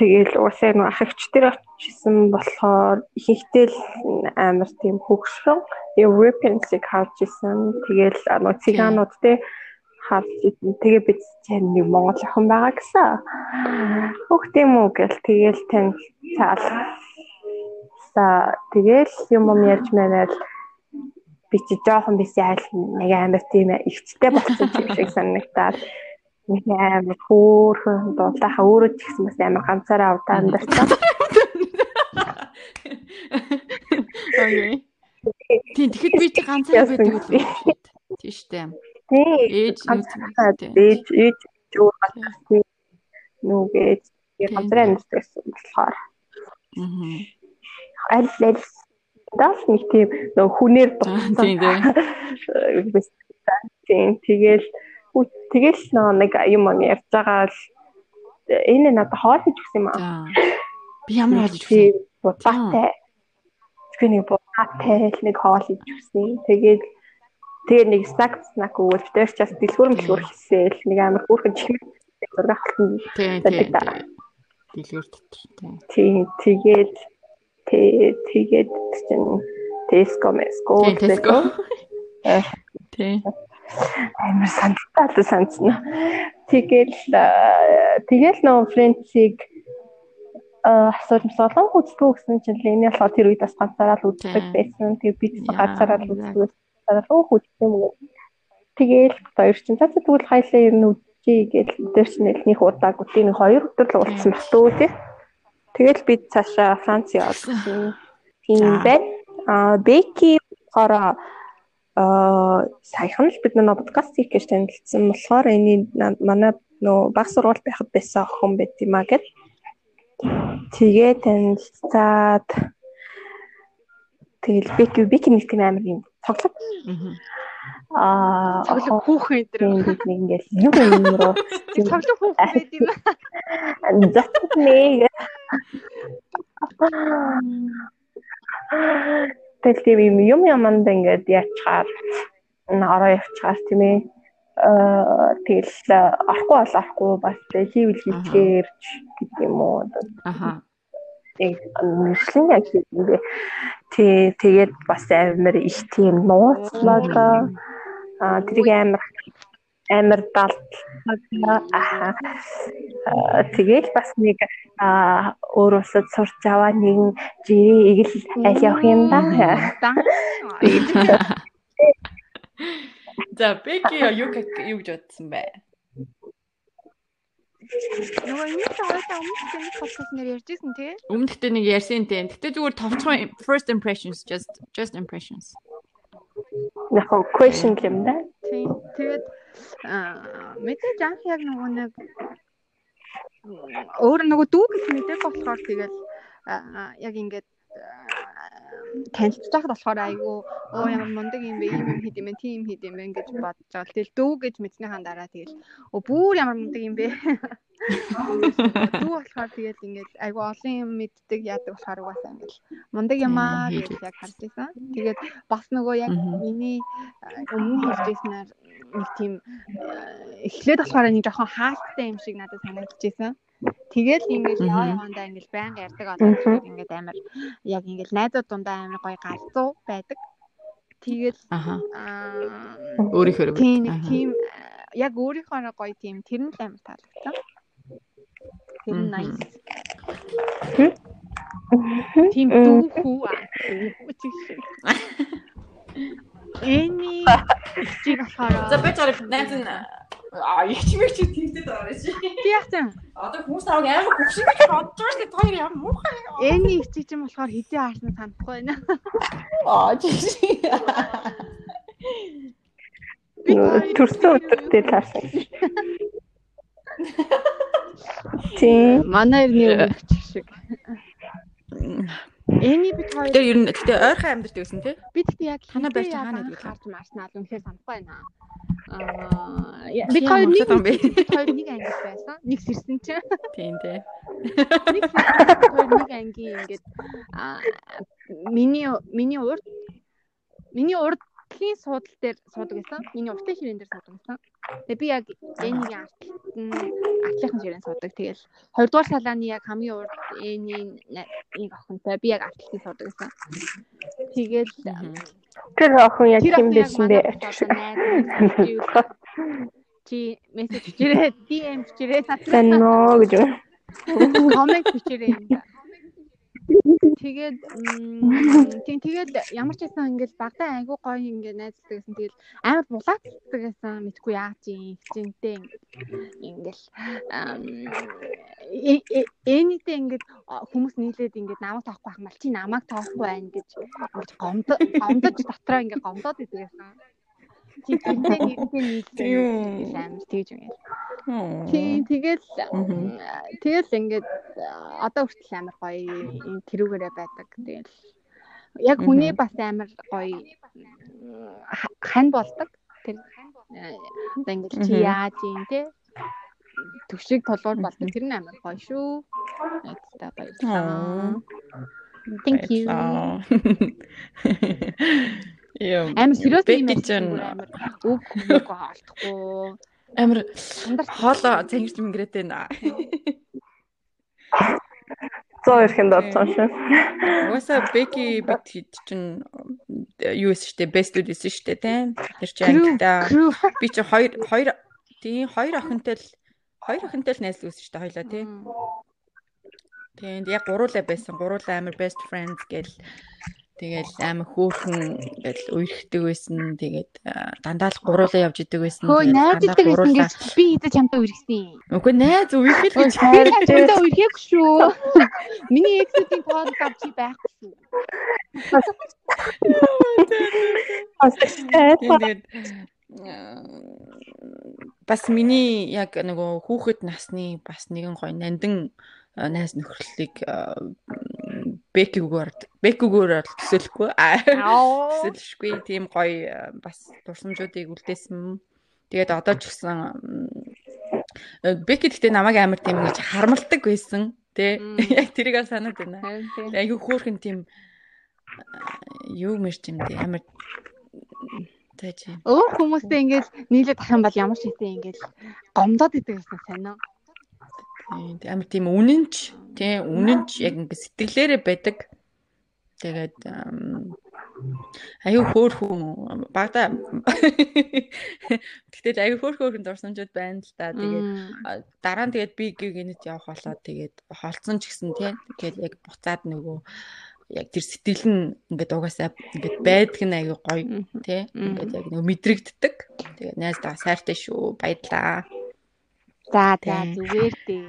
Тэгэл уусаа нэг ах эгчтэр очсон болохоор ихэнхдээ л амар тийм хөгшрөн European-ыг харж исэн. Тэгэл нөгөө циганууд те харж исэн. Тэгээ бид чинь нэг монгол охин байгаа гэсэн. Хөх тийм үү гэл тэгэл тань цаал. За тэгэл юм юм ярьж мэнэл би чи жоохон бис айл нэг амар тийм ихтэй болсон юм шиг санагдаад нэг амар хөөхөн дуулааха өөрөө ч гэсэн бас амар ганцаараа удаан дэрсэн. Окей. Тийм тэгэхэд би чи ганцаараа байдаг шүү дээ. Тийм шүү дээ. Тий. Ээж ганцаараа ээж ээж жоо гацсан. Нүгээж ганцаараа амьдсан болохоор. Аа. Аль аль даас нэг тийм нөгөө хүнээр дутсан. Тийм тийм. Тийм тэгэл тэгэл нэг юм ярьж байгаа л энэ надад хоол хийж өгсөн юм аа. Би ямар хоол хийж өгсөн? Буцаатай. Би нэг буцаатай л нэг хоол хийж өгсөн. Тэгээд тэгээ нэг snack snack өгөөл тэр ч бас дэлгүүр дэлгүүр хийсэл нэг амар хөөрхөн чихмэл зураг халтан. Тийм тийм. Дэлгүүр дотор Тийм тэгээд тэгээд чинь Tesco Mesco Tesco. <laughs> Тийм. Амар сандтал санцна. Тэгэл тэгэл нөө френцийг асууж солон үздэг гэсэн чинь л энэ болохоор тэр үед бас ганцаараа л үздэг байсан. Тэгээ бид ганцаараа л үздэг. Солон үздэг юм уу. Тэгэл хоёр чинь цаа тэгвэл хайлаа ер нь үзье гэж тэр чинь нэг удаа гүтийн хоёр өдөр л уулзсан баг төө тий. Тэгэл бид цаашаа Франц явсан. Тийм байна. Аа Беки болохоор аа саяхан л бид нэг подкаст хийх гэж танилцсан болохоор энэ манай нөө баг сургууль байхад байсан охин байт юм а гэд. Тэгээ танилцаад тэгэл бики бики нэг тийм амар юм цоглог. Аа цоглог хүүхэн өдр нэг ингээл юу юм руу <laughs> цоглог хүүхэн байд юм. Зат нэг <laughs> Тэгэл тийм юм юм яманд ингээд яачаар ороо явчихаар тийм ээ. Аа тэгэл орохгүй бол орохгүй бас хийвэл хийчихээрч гэдэг юм уу. Аха. Мөшлин яг ингэ тий тэгээд бас амар их тийм нууцлаг аа тэрийг амар амар далдлага аа тэгээд бас нэг өөрөөсөө сурч аваа нэгэн жирийн игэл аль явах юм да. <laughs> За Беки юу юу гэж бодсон бэ? Нөгөө энэ ч хоёулаа өмнөх тэмдэг подкаст нэр ярьжсэн тий? Өмнөдөө нэг ярьсан тийм. Гэтэ зүгээр товчхон first impressions just just impressions. Яг question юм да. Тийм. Тэгээд мэдээж анх яг нөгөө нэг өөр нөгөө дүү гэж мэдээг болохоор тэгэл яг ингээд танилцж байхад болохоор айгүй оо ямар мундаг юм бэ ийм юм хийд юм бэ тийм хийд юм бэ гэж бодож байгаа. Тэгэл дүү гэж мэдснийхаа дараа тэгэл оо бүр ямар мундаг юм бэ. Дүү болохоор тэгэл ингээд айгүй олон юм мэддэг яадаг болохоор угаасаа ингээд мундаг юм аа гэж яг харж байсан. Тэгээд бас нөгөө яг миний өмнө хэлжсэнээр нэг тийм эхлээд болохоор нэг жоохон хаалттай юм шиг надад санагдаж байсан. Тэгэл ингээл яваа явандаа ингээл байнга ярьдаг одоо ингээд амар яг ингээл найзууд дундаа амар гоё галзуу байдаг. Тэгэл аа өөрийнхөө тийм яг өөрийнхөө гоё тийм тэр нь амар таалагдсан. Тэр нь nice. Тийм дүүхүү аа. Эний чиг болохоор За би чараа найз нь А их ч мэг чи тэгдэд байгаа ши. Яасан? Одоо хүмүүс таваг амар хөвшин гэж бодож шүү дээ. Тэр ямар муухай. Эний их чиг юм болохоор хэдий аарсан санахгүй байна. Аа чи. Би төрсөн өдөртөө таарсан. Тийм. Манай ирний өгч шиг. Эний бид хоёр Тэр ер нь гэхдээ ойрхон амьдарч байсан тий. бид гэхдээ яг Танай барьж байгаа нэг харж марснаа л үнэхээр санахгүй байна. Аа бид хоёр нэг бид хоёр нэг анги байсан. Нэг сэрсэн чинь Тийм тий. нэг хоёр нэг ангийн ингээд аа миний миний урд миний урдлын суудал дээр суудаг байсан. Миний уртын ширээн дээр суудаг байсан. Тэгээ би яг энийг артлын ширээн суудаг. Тэгэл хоёрдугаар салааны яг хамгийн урд энийг нэг охинтой би яг артлын суудаг байсан. Тэгэл Тэр охин яг юм байсан бэ? Чи мессеж бичээрэй, DM бичээрэй. Тань нөө гэж. Коммент бичээрэй. Тэгээд <laughs> тийм тэгээд ямар ч байсан ингээл багтаа айгуу гоё ингээ найзлдаг гэсэн. Тэгэл амар булаацдаг гэсэн. Мэдгүй яач юм хичэнтэй ингээл энэтэй ингээд хүмүүс нийлээд ингээд намайг тоохгүй байх мал чи намайг тоохгүй байна гэж гомдож гомдож дотроо ингээд гомдоод идэг гэсэн чи тэрнээ нэгэнтэй нийлсэн амар тэгж юм яа. Тийм тэгэл тэгэл ингээд одоо хүртэл амар гоё энэ тэрүүгээрээ байдаг. Тэгэл яг хүний бас амар гоё хань болдог. Тэр одоо ингээд чи яаж юм те төвшиг толгуур болдог. Тэр нь амар гоё шүү. Найзтай баярлалаа. Thank you. Яа. Амар сериус юм чинь амар үг хүмүг олдохгүй. амар хоолоо цангирч мингрээд байна. 100 ирэхэд бодсон шүү. Угаасаа Бэки бит хэд чинь юу эс штэ best dude эс штэ тийм. Тэр чинь ангидаа би чи хоёр хоёр тийм хоёр охинтой л хоёр охинтой л найзлуулсан штэ хоёлаа тийм. Тэгээд яг гуруулаа байсан. Гуруулаа амар best friends гэл Тэгэл амар хөөхөн ингээл үерхдэг байсан. Тэгээд дандаа л гуруулаа явж идэг байсан. Хөө найз идэг гэсэн гэж би идэж хамтаа үерхсэн. Үгүй найз үерхэл гэж би хамтаа үерхэх шүү. <laughs> Миний эксүүдийн тоон авчи байхгүй шүү. Тэгээд бас миний яг нөгөө хүүхэд насны бас нэгэн гоё нандин найз нөхрөлийг бэкгүүгээр бэкгүүгээр төсөөлөхгүй төсөөлшгүй тийм гоё бас дурсамжуудыг үлдээсэн. Тэгээд одоо ч гэсэн бэки гэхдээ намайг амар тийм гэж хармалдаг байсан. Тэ <laughs> яг тэрийг санаад байна. Айгу хөөрхөн тийм юу мэрч юм дээ амар тэж. Өөр хүмүүстэй ингэж нийлээд ах юм бол ямар ч хэвтэй ингэж гомдоод идэг гэсэн сайн уу? амар тийм үнэнч тий үнэнч яг ингэ сэтгэлээрээ байдаг. Тэгээд аюу хөөр хүн багада <laughs> Тэгтээ аюу хөөр хөөрхөн дурсамжууд байна л та. Тэгээд дараа нь тэгээд би гинэт явах болоод тэгээд холцсон ч гэсэн тий тэгээд яг буцаад нөгөө яг тэр сэтгэл нь ингээд угаасаа ингээд байдг нь аюу гоё тий ингээд яг нөгөө мэдрэгддэг. Тэгээд найздаа сайртай шүү баярлаа. За за зүгээр дээ.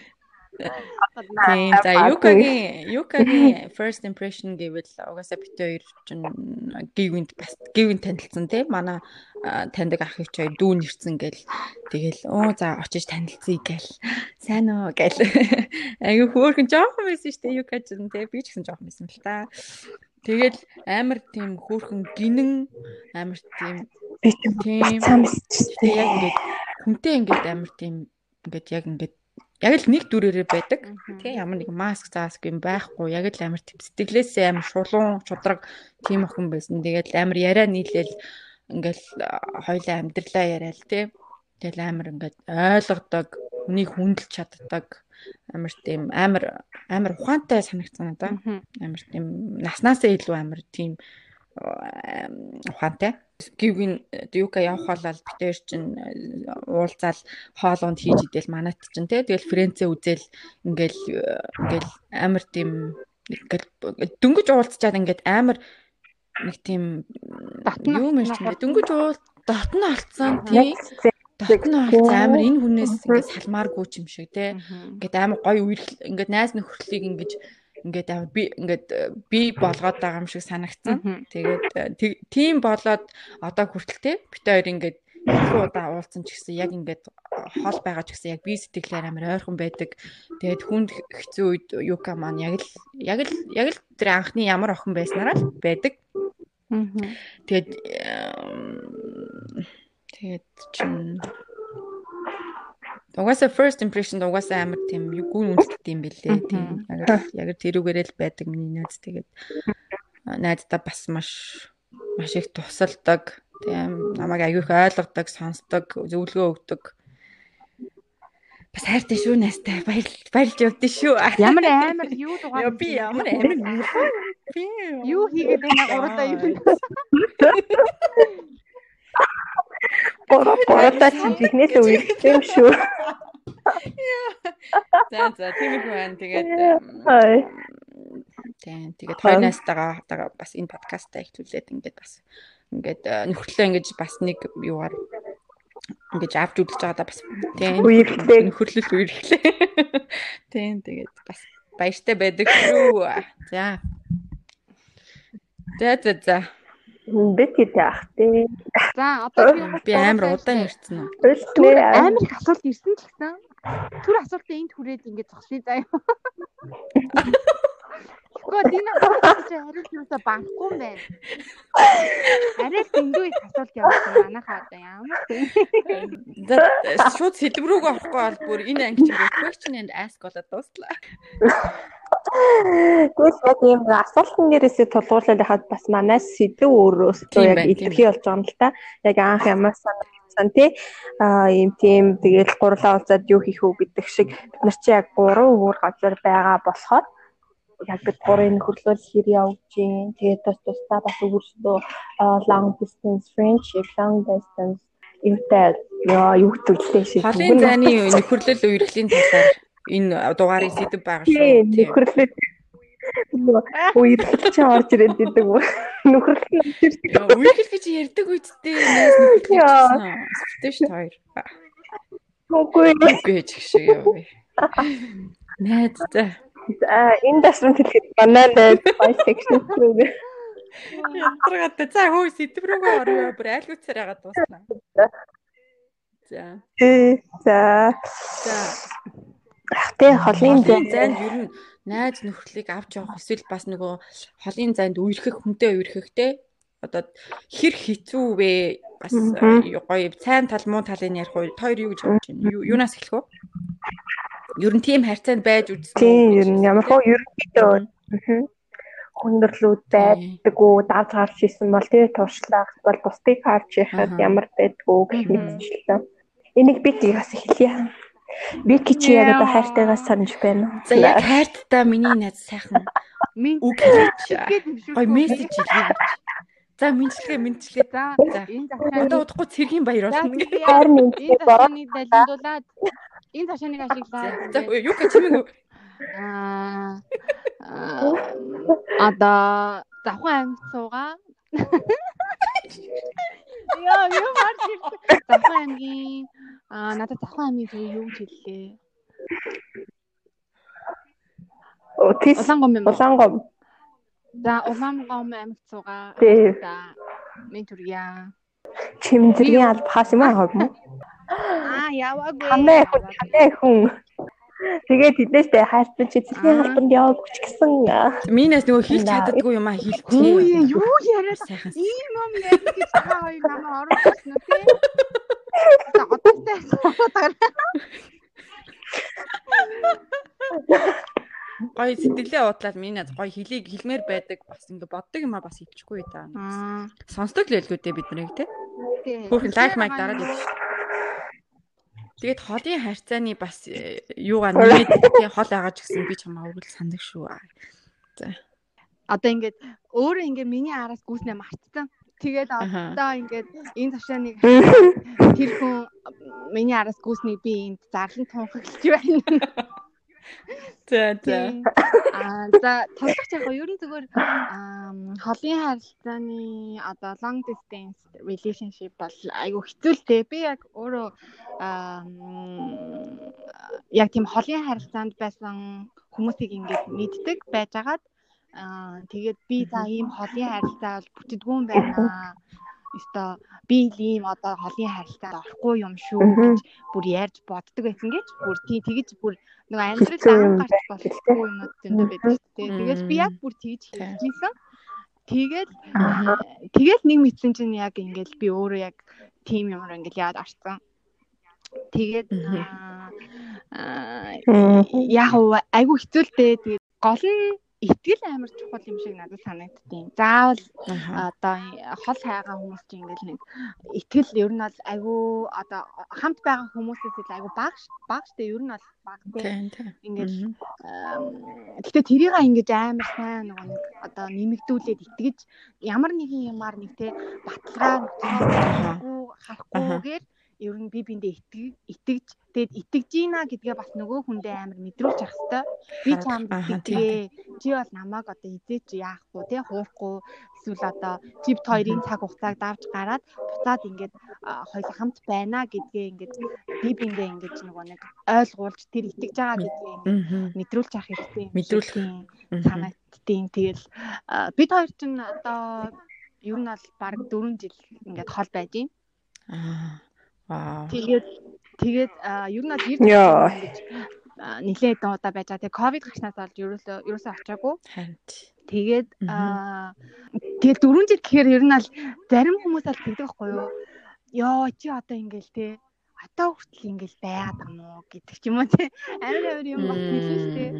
<laughs> Тийм за Юкагийн Юкагийн first impression гэвэл угаасаа бит хоёр чинь гівэнд бас гівэнд танилцсан тий манай таньдаг ах их хоёр дүүн ирсэн гэл. Тэгэл оо за очиж танилцъя гэл. <gasps> Сайн уу? гэл. <laughs> Аюу хөөхөн жоохон байсан шүү дээ Юка чинь тий би ч гэсэн жоохон байсан л та Тэгэл амар тийм хөөрхөн гинэн амар тийм тийм цамсчтэй яг ингээд хүнтэй ингээд амар тийм ингээд яг ингээд яг л нэг дүрээрээ байдаг. Тэгээ ямар нэг маск зааск юм байхгүй. Яг л амар сэтгэлээсээ амар шулуун, шудраг тийм охин байсан. Тэгээд амар яриа нийлээл ингээл хоёлаа амьдралаа яриад тий. Тэгэл амар ингээд ойлгодог, хүнийг хүндэлж чаддаг амар тийм амар амар ухаантай санагдсан надаа. Амар тийм наснаасаа илүү амар тийм ухаантай. Гівгийн юка явах болол битээр чинь э, уулзаал хоолонд хийж идэл манайт чинь тий тэгэл фрэнцээ үзэл ингээл ингээл амар тийм ингээл дөнгөж уулзчаад ингээд амар нэг тийм юу мэрч дөнгөж уул дотно олцсон тий дотно олцсон амар энэ хүнээс ингээд салмааргүй юм шиг тий ингээд амар гоё үерхэл ингээд найз нөхөрлийг ингэж ингээд би ингээд э, би болгоод байгаа юм шиг санагдсан. Тэгээд э, тийм болоод одоо хүртэлтэй бит хоёр ингээд их удаа уулзсан ч гэсэн яг ингээд хол байгаа ч гэсэн яг би сэтгэлээр амар ойрхон байдаг. Тэгээд хүнд хэцүү үед Юка маань яг л яг л яг л тэр анхны ямар охин байснараа л байдаг. Тэгээд тэгээд чин Угаасаа first impression угаасаа амар тийм гүн үнэлттэй юм бэлээ. Тийм яг яг тэрүүгээрээ л байдаг миний найз. Тэгээд найздаа бас маш маш их тусалдаг. Тийм намайг аягүй их ойлгодог, сонсдог, зөвлөгөө өгдөг. Бас хайртай шүү найстай. Баяр баярлж явдсан шүү. Ямар амар юу дугаар. Би ямар амар би юу хийгээд байна уралдаа юм. <laughs> Гурав гуравтаа чи ихнээсээ үерхсэн юм шүү. За за тиймэрхүү байна. Тэгээд Тийм тэгээд хоёр найстайгаа бас энэ подкастаа ихлүүлээд ингээд бас ингээд э, нөхөрлөө ингэж бас нэг юугаар ингэж авч үзэж байгаадаа бас тийм үерхлээ нөхөрлөл үерхлээ. <laughs> Тийм тэгээд бас баяртай байдаг шүү. За. За за за. Бид гэдэг ах тий. За одоо би <laughs> амар удаан ярьсан уу? Түр амар их асуулт ирсэн ч гэсэн түр асуултаа энд хүрээд ингэж зогсъё заа юу. <laughs> Гэхдээ энэ асуулт чи хариулт юусаа банхгүй юм байна. Арай дэндүү их асуулт явуулсан манайхаа одоо ямар тийм. Шууд сэдв рүүгээ орохгүй бол бүр энэ анги чинь question and ask болоод дууслаа. Тэгвэл яг юм асуултан дээрээсээ тулгуурлаад хаад бас манаас сэдв өөрөөсөө яг илэрхий болж байгаа юм л та. Яг анх ямар санагдсан тий а ийм тийм тэгэл гурлаа уулзаад юу хийх үү гэдэг шиг бид нар чи яг гурван өөр газар байгаа болохоор яг гурын нөхөрлөл хэр явж гин тэгээд тус тусдаа бас өөрсдөө long distance friendship long distance юутай яа юу төлтэй шиг. Холын зайны нөхөрлөл үерхлийн талаар энэ дугаарыг сэдв байгаа шүү. Нөхөрлөл Үерхэл чи орж ирээд идэг үү? Нөхөрлөл орж ирдэг. Үерхэл гэж ярьдаг үедтэй найз нөхөрлөл. Спортиш хоёр. Үгүй. Үгүй ч шиг яа. Найз за. А энэ дэсрэн хэлэхэд манай найз bisexual шүү. Янтрагат за хөөе сэдв рүүгээ орё. Бүр айл үцээр ягаад дуусна. За. Э за. За. Тэ холын зайд ер нь найз нөхрөлийг авч явах эсвэл бас нөгөө холын зайд үерхэх хүнтэй үерхэх те одоо хэр хэцүү вэ бас гоё сайн тал муу талыг ярих уу хоёр юу гэж бодож байна юунаас эхлэх вэ ер нь тийм харьцаанд байж үзсэн тийм ер нь ямар хөө ерөнхийдөө хүндрэлүүд байдаг уу давж гарч исэн бол тий туршлага бол бусдыг харж яхад ямар байдгүй гэх мэтчлээ энийг би тийгээс эхэлье Вики чи яг одоо хайртайгаа санаж байна? За яг хайртайгаа миний найз сайхан үг хэлээч. Гой мессеж хэлээ. За мэдчилгээ мэдчилгээ. За энэ дахиад одоо удахгүй цэргийн баяр болно. Харин энэ борооны далиндуулаад энэ ташааныг ашиглаад. За юу гэж чимээг аа одоо завхан аймагт суугаа. Яа, юу марч ирсэн. Завхан аймгийн Аа надад завхан амийн зөв юу хэллээ. Улаан гом юм. Улаан гом. За улаан гом амьд цугаа. За мен түргийа. Чимдэрийн албахаас юм аа уу? Аа яваагүй. Хамаа хүн хамаа хүн. Тэгээд тэднээсээ хайрцан чи цэцгийн албанд яваагүй ч гэсэн. Минээс нөгөө хэлж чаддаггүй юм аа хэлчихээ. Үгүй юу яриад ийм юм ярих гэж та хоёр намайг оруулсан уу тий? За одоотой суудаг. <laughs> Гой сэтгэлээ удлаад минийд гой хэлийг хэлмээр байдаг бас ингэ боддог юм а бас хэлчихгүй та. Сонсдог л байлгүй дээ бид нарыг те. Хүүхэн лайк майк дараад шүү. Тэгээд холын харьцааны бас э, юугаа нэмээд тий хол байгаа ч гэсэн би чамаа өгөл сандаг шүү. За. Одоо ингээд өөрөө ингээд миний араас гүйснээ мартсан. Тэгээд одоо ингээд энэ ташааныг <laughs> тэр хүн миний араас гүйснийг би энд зарлан тунхаглаж байна. <laughs> За за. Аа за тоглох яг ер нь зүгээр холын харилцааны одоо long distance relationship бол айгүй хэцүүлтэй. Би яг өөрөө яг тийм холын харилцаанд байсан хүмүүсийг ингээд мэддэг байжгаад аа тэгээд би за ийм холын харилцаа бол бүтдэггүй юм байна өстой би ийм одоо холын харилцаанд орохгүй юм шүү гэж бүр ярьж боддог байсан гэж бүр тий тэгэж бүр нөгөө амьдрал дан гарч болохгүй юмуд зөндөө байдаг тий тэгээс би яг бүр тэгж хэлжсэн тэгэл тэгэл нэг мэдсэн чинь яг ингээл би өөрөө яг тим юмар ингээл яад орсон. Тэгээд аа яг айгу хэцүүлтэй тэгээд гол нь итгэл амар чухал юм шиг надад санагдтiin. Заавал одоо хол хайгаа хүмүүс чинь ингээл нэг итгэл ер нь бол айгүй одоо хамт байгаа хүмүүсээс л айгүй баг баг штэ ер нь бол баг тийм. Ингээл гэтээ тэрийг ингэж амар сайн нөгөө нэг одоо нэмэгдүүлээд итгэж ямар нэгэн юмар нэг те баталгаа харахгүйгээр ер нь би биндээ итгэж итгэж тэгэд итгэж гинэ гэдгээ бас нөгөө хүндээ амар мэдрүүлж явах хэвээр. Би чамд итгэе чи бол намайг одоо хизээч яахгүй тий хуурахгүй эсвэл одоо чипт хоёрын цаг хугацааг давж гараад буцаад ингээд хоёул хамт байна гэдгээ ингээд би биндээ ингээд нөгөө нэг ойлгуулж тэр итгэж байгаа гэдгээ мэдрүүлж авах хэрэгтэй мэдрүүлэх санагдтiin тэгэл. Бид хоёр ч одоо ер нь бол баг 4 жил ингээд хол байж байна аа Тэгээд тэгээд ер нь бол 90 гэж нилээ хэдэн удаа байж байгаа. Тэгээд ковид гарснаас болж ерөөсөө ерөөсөө очиагүй. Тэгээд тэгээд дөрөв жил гэхээр ер нь аль зарим хүмүүс аль тэгдэг байхгүй юу? Йоо чи одоо ингээл те одоо хүртэл ингээл байгаад юм уу гэдэг ч юм уу те. Амар амар юм бас хэлсэн шүү дээ.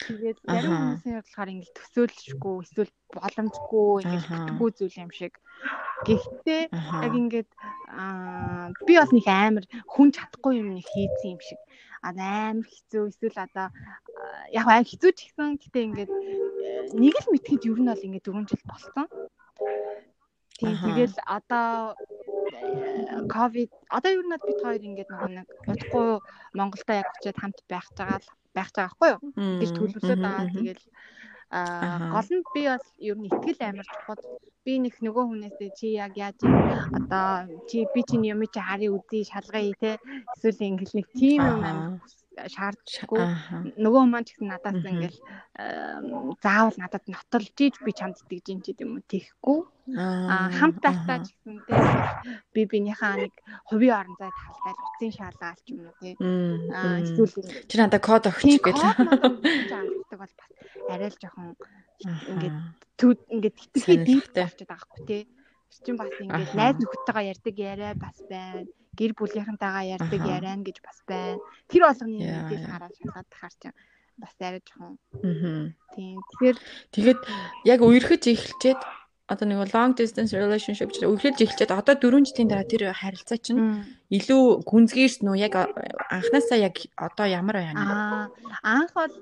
Тэгээд зарим хүмүүсийн бодлохоор ингээл төсөөлшгүй эсвэл боломжгүй ингээл бүтггүй зүйл юм шиг. Гэхдээ яг ингээд аа би бас нэг амар хүн чадахгүй юм нэг хийцэн юм шиг. Амар хэцүү эсвэл одоо яг амар хэцүү ч гэсэн гэтээ ингээд э, нэг л мэдхэд ер нь бол ингээд 4 жил болсон. Тийм тэгэл одоо ковид одоо ер нь бид хоёр ингээд нэг удахгүй Монголда яг очиад хамт байх байгаа байх байгаа байхгүй юу? гэж төлөвлөсөн байгаа. Тэгэл аа гол нь би бол ер нь ихтгэл амар чухал. Би нэг нөгөө хүнээсээ чи яг яаж одоо чи би чиний юм чи харъя үдий шалгая те эсвэл ингээл нэг тийм юм амар шаардлагагүй. Нөгөө маань ч гэсэн надаас ингээл заавал надад нотолж ийж би чамд итгэж юм ч гэдэм үү тийхгүй. Аа хамт тастаа ч гэсэн те би бинийхээ нэг хувийн орон зай талтай утсын шаалгаалч юм уу те. Аа эсвэл чи надад код өгч гээл. Жаалдаг бол бас арай л жоохон ингээд төд ингээд итгэхий дийп болчиход байгаа хгүй те. Чин бас ингээд найз нөхөдтэйгээ ярьдаг яриа бас байна гэр бүлийнхэнтэйгээ ярьдаг яриан гэж бас байна. Тэр болгоны мэдээлэл хараад шалгаад тахаар чинь бас арай жоохон. Аа. Тийм. Тэгэхээр тэгээд яг үерхэж эхэлчээд одоо нэг long distance relationship гэж үерхэж эхэлчээд одоо 4 жилийн дараа тэр харилцаа чинь илүү гүнзгийрсэн үү яг анханасаа яг одоо ямар байна? Аа. Анх бол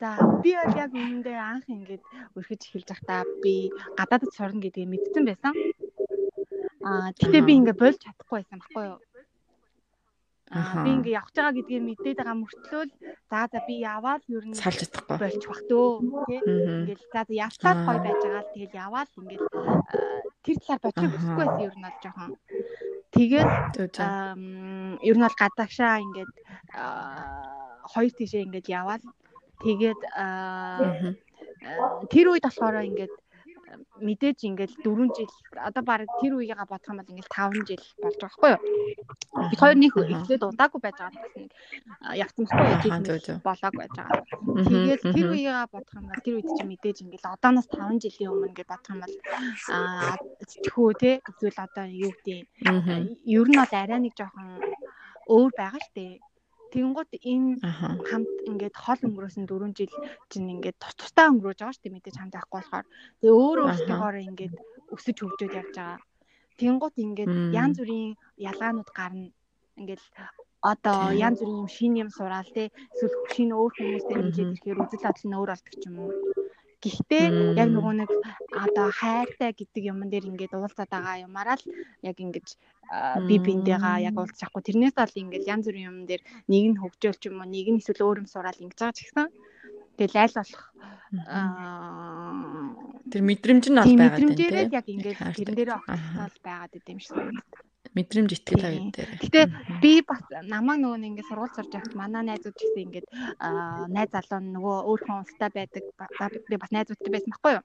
За би бол яг үнэндээ анх ингээд өрхөж эхэлж байхдаа би гадаадд сурна гэдгийг мэдсэн байсан. Аа тэгтээ би ингээд болж чадахгүй байсан байхгүй юу? Би ингээ явж байгаа гэдгийг мэдээд байгаа мөртлөө за за би яваал ер нь салж чадахгүй. болчих бах дөө тий. Ингээл за за явтаад гой байж байгаа л тэгэл яваал ингээл тэр талаар бочих хүсэхгүй байсан ер нь бол жоохон. Тэгээд ер нь бол гадагшаа ингээд хоёр тишээ ингээд яваал. Тэгээд тэр үед болохоор ингээд мэдээж ингээл 4 жил одоо баг тэр үеийгээ бодох юм бол ингээл 5 жил болж байгаа байхгүй юу. Бид хоёр нэг эхлээд удаагүй байж байгаа бас нэг явцмахгүй болоог байж байгаа. Тэгээд тэр үеийгээ бодох юм бол тэр үед чи мэдээж ингээл одооноос 5 жилийн өмнө гэж бодох юм бол аа тхүү те эсвэл одоо юу гэдэг ер нь бол арай нэг жоохон өөр байгаа штэ Тэнгууд энэ хамт ингээд хол өнгөрөөсөн 4 жил чинь ингээд тус тустай өнгөрөөж байгаа шүү дээ мэдээж хамт байхгүй болохоор. Тэгээ өөрөө өөртөөгөөр ингээд өсөж хөгжөөд явж байгаа. Тэнгууд ингээд янз бүрийн ялгаанууд гарна. Ингээд одоо янз бүрийн юм шин юм сураал те эсвэл шинэ өөр хүмүүстэй нийлээд ирэхээр үзэл бодол нь өөр болдог ч юм уу. Гэхдээ яг нөгөө нэг одоо хайртай гэдэг юмн дээр ингээд уулзаад байгаа юмараа л яг ингэж би биндээгаа яг уулзах чадахгүй тэрнээс бол ингээд янз бүрийн юм дээр нэг нь хөгжөөл ч юм уу нэг нь эсвэл өөр юм сураал ингэж байгаа ч гэсэн тэгэл айл болох тэр мэдрэмж нь бол байгаа тийм мэдрэмжээрээ яг ингээд тэрэн дээр огтол байгаад идэм шиг санагдав мэдрэмж итгэл хоёр дээр. Гэтэ би бас намаа нөгөө нэг ингээд сургууль сурж байхад манай найзууд ч гэсэн ингээд найз залуу нөгөө өөрхөн улстай байдаг би бас найзуудтай байсан байхгүй юу?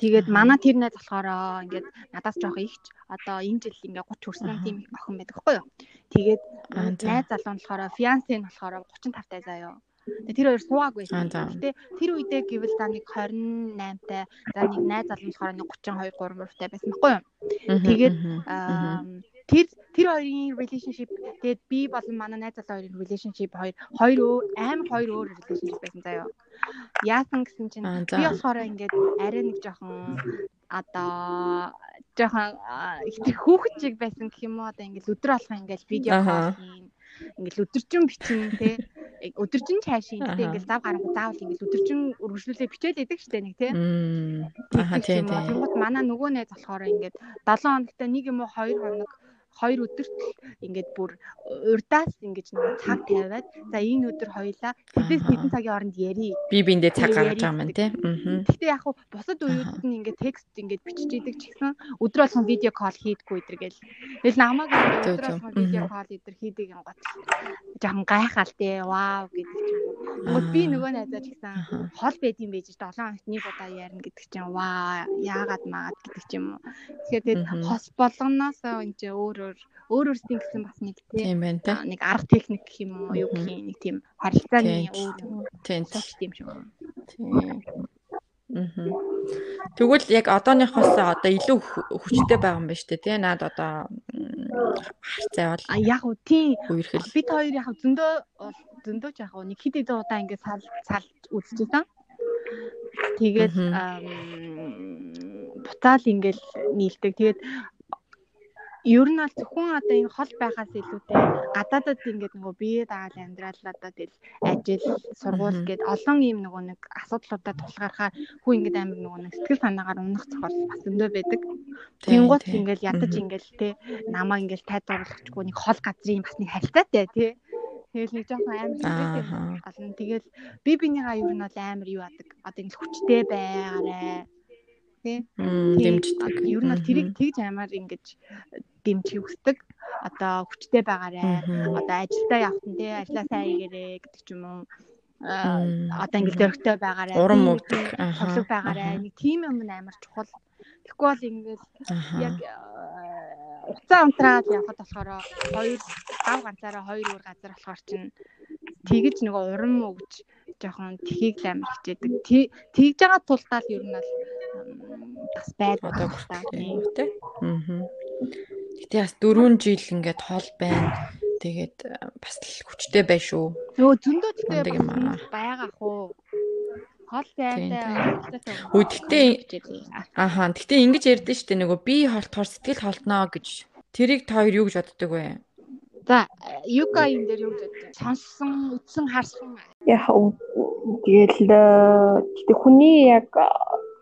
Тэгээд манай тэр найз болохоор ингээд надаас жоох ихч одоо энэ жил ингээд 30 хүрсэн тийм охин байдаг байхгүй юу? Тэгээд найз залуу болохоор фиансе нь болохоор 35 тай заяа. Тэр хоёр суугаагүй байсан. Гэтэ тэр үедээ гэвэл за нэг 28-тай, за нэг найз залуу болохоор нэг 32 3 мөрөвтэй байсан байхгүй юу? Тэгээд тэр тэр хоёрын relationship тэгээд би болон манай найз залуу хоёрын relationship хоёр хоёр амар хоёр өөр relationship байсан заяа. Яасан гэсэн чинь би болохоор ингээд арай нэг жоохон одоо жоохон их хүүхэд чиг байсан гэх юм уу одоо ингээд өдөр алхах ингээд видео хийн ингээл өдөржин бичин те. Өдөржин цаашийн те ингээл зав гарах заавал ингээл өдөржин өргөжлүүлээ бичээл идэг штэ нэг те. Аа тийм тийм тэгмэд манай нөгөө найз болохоор ингээд 7 хоногт нэг юм уу 2 хоног хоёр өдөрт ингээд бүр урдаас ингэж нэг цаг тавиад за энэ өдөр хоёлаа тэдээс хэдэн цагийн хооронд ярий. Би биэндээ цаг гаргаж байгаа юм тий. Гэхдээ яг хуу бусад үеүүд нь ингээд текст ингээд бичиж идэг ч гэсэн өдөр болгон видео кол хийдэггүй идэргээл. Тэгэл намайг өдөр болгон видео кол идэр хийдэг юм гот. Жохон гайхаал тий. Вау гэдэг ч юм. Тэгвэл би нөгөө найзаа ч гэсэн хол байд юм байж 7 хоногт нэг удаа ярина гэдэг чинь ваа яагаад маад гэдэг ч юм уу. Тэгэхээр тэгээд хос болгоноос энэ чинь өөр өөр өөр өөрсдийн гэсэн бас нэг тийм нэг арга техник гэх юм уу юу гэх юм нэг тийм харилцааны өөр тийм тийм байна. Тийм. Тэгвэл яг одооныхоос одоо илүү хүчтэй байгаа юм байна шүү дээ тий. Наад одоо харцаа бол. Яг уу тий. Бид хоёр яг зөндөө зөндөө ч яг уу нэг хэд хэдэн удаа ингээд сал сал үзчихсэн. Тэгээд буцаал ингээл нийлдэг. Тэгээд ер нь бол зөвхөн одоо энэ хол байхаас илүүтэй гадаадад ингээд нөгөө бие дагаал амьдрал одоо тэгэл ажил сургууль гээд олон юм нөгөө нэг асуудлуудаа тулгархаар хүү ингээд амар нөгөө нэг сэтгэл санаагаар унах зохиол бас өндөө байдаг. Тэнгуут ингээд ядаж ингээд те намаа ингээд тайдруулахчгүй нэг хол газрын бас нэг харилцаатай тий. Тэгэл нэг жоохон амар стресс олон тэгэл би бинийгаа ер нь бол амар юу адаг одоо ингэ хүчтэй байгаарэ тий. Дэмждэг. Ер нь бол тэрийг тэгж амар ингэж дэмжих хүсдэг. Одоо хүчтэй байгаарэ. Одоо ажилдаа явах нь тий ажиллаа сайн хийгээрэй гэдэг ч юм уу одоо ингээл дөрөгтэй байгаарай. Уран мөвдөг. Тоглог байгаарай. Нэг тийм юм амар чухал. Тэгэхгүй бол ингээл яг уцаа унтраад явхад болохоор хоёр гав ганцаараа хоёр өөр газар болохоор чинь тэгж нөгөө уран мөвж жоохон тхийг л амар хичээдэг. Тэгж байгаа тултаа л ер нь бол бас байдаг та тийм үү? Аа. Гэтэ бас 4 жил ингээд хол байна. Тэгээд бас л хүчтэй бай шүү. Нөө зөндөө зөндөө байгаа хуу. Хол байртай. Үгүй гэтээ ааха гэтээ ингэж ярьдэн штэ нөгөө би холтохоор сэтгэл холтноо гэж. Тэрийг та хоёр юу гэж боддог вэ? За, юка юм дээр юу гэж боддог? Сонссон, үтсэн, харсан. Яг тэгэл гэтээ хүний яг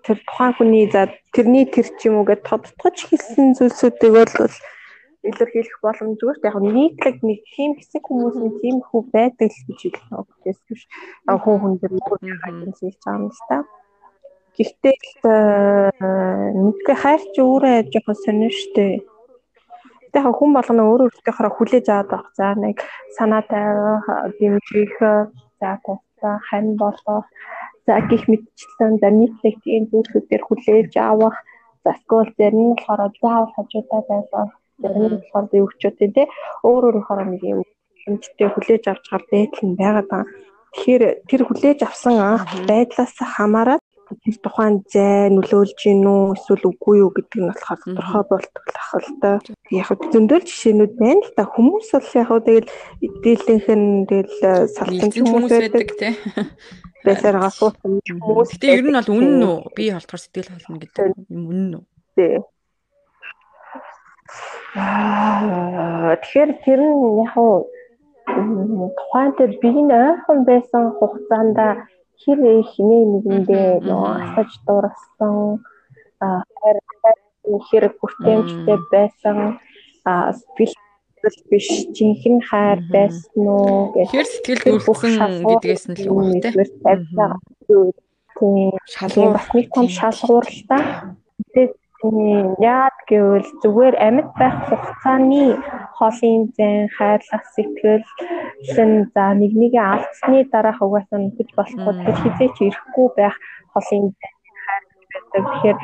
тэр тухайн хүний за тэрний тэр ч юм уу гэж тодтогч хэлсэн зүйлсүүдийг бол илэрхийлэх боломжгүй шүү. Яг нийтлэг нэг тийм хэсэг хүмүүс нь тийм хүү байдаг л гэж хэлсэн биш. Яг хүн хүн дээр нэг хэлж байгаа юм л та. Гэхдээ мэдгүй хайр чи өөрөө жоохон сонир шүү дээ. Яг хүн болгоно өөр өөртөөхөө хүлээж аваад байх. За нэг санаа тавих, дэмжих, за одоо хань болох за гих мэдчлэн за нийтлэг тийм зүйлсүүдээр хүлээж авах за скол зарим нь болохоор заавал хажуудаа байлгах зарим нь болохоор би өгчөөтэй тий өөр өөрөөр нэг юм хэмжтэй хүлээж авч гар байдал нь байгаад байгаа. Тэгэхээр тэр хүлээж авсан анх байдлаас хамаарат тэр тухайн зай нөлөөлж гин үү эсвэл үгүй юу гэдэг нь болохоор тодорхой болтголах л да. Яг зөндөл жишээнүүд байна л да. Хүмүүс бол яг тэгэл дийлэнх нь тэгэл э, салцсан хүмүүс байдаг тий. Бэсэр гасуусан хүмүүс. Гэтэ ер нь бол үнэн үү? Би болохоор сэтгэл холно гэдэг юм үнэн үү? Тий. Тэгэхээр тэр нь яг хөө тухайн тэр биеийн ойрхон байсан хугацаанд хэр хинээ нэгэндээ нөгөө асаж дуурсан хайр хэр хүртээмжтэй байсан сэтгэл биш жинхэнэ хайр байсан уу гэх хэр сэтгэл хүрсэн гэдгээс нь л үгтэй. Тийм. Шалгуур бас нэг том шалгууралтай. Тэгээд яад гэвэл зүгээр амьд байх хугацааны хоолын зэн хайрлах сэтгэл лэн за нэг нэгэ алдсны дараах угаасаа нөхөж болохгүй тэр хизээч ирэхгүй байх хоолын зэн хайрлах байдаг. Тэгэхээр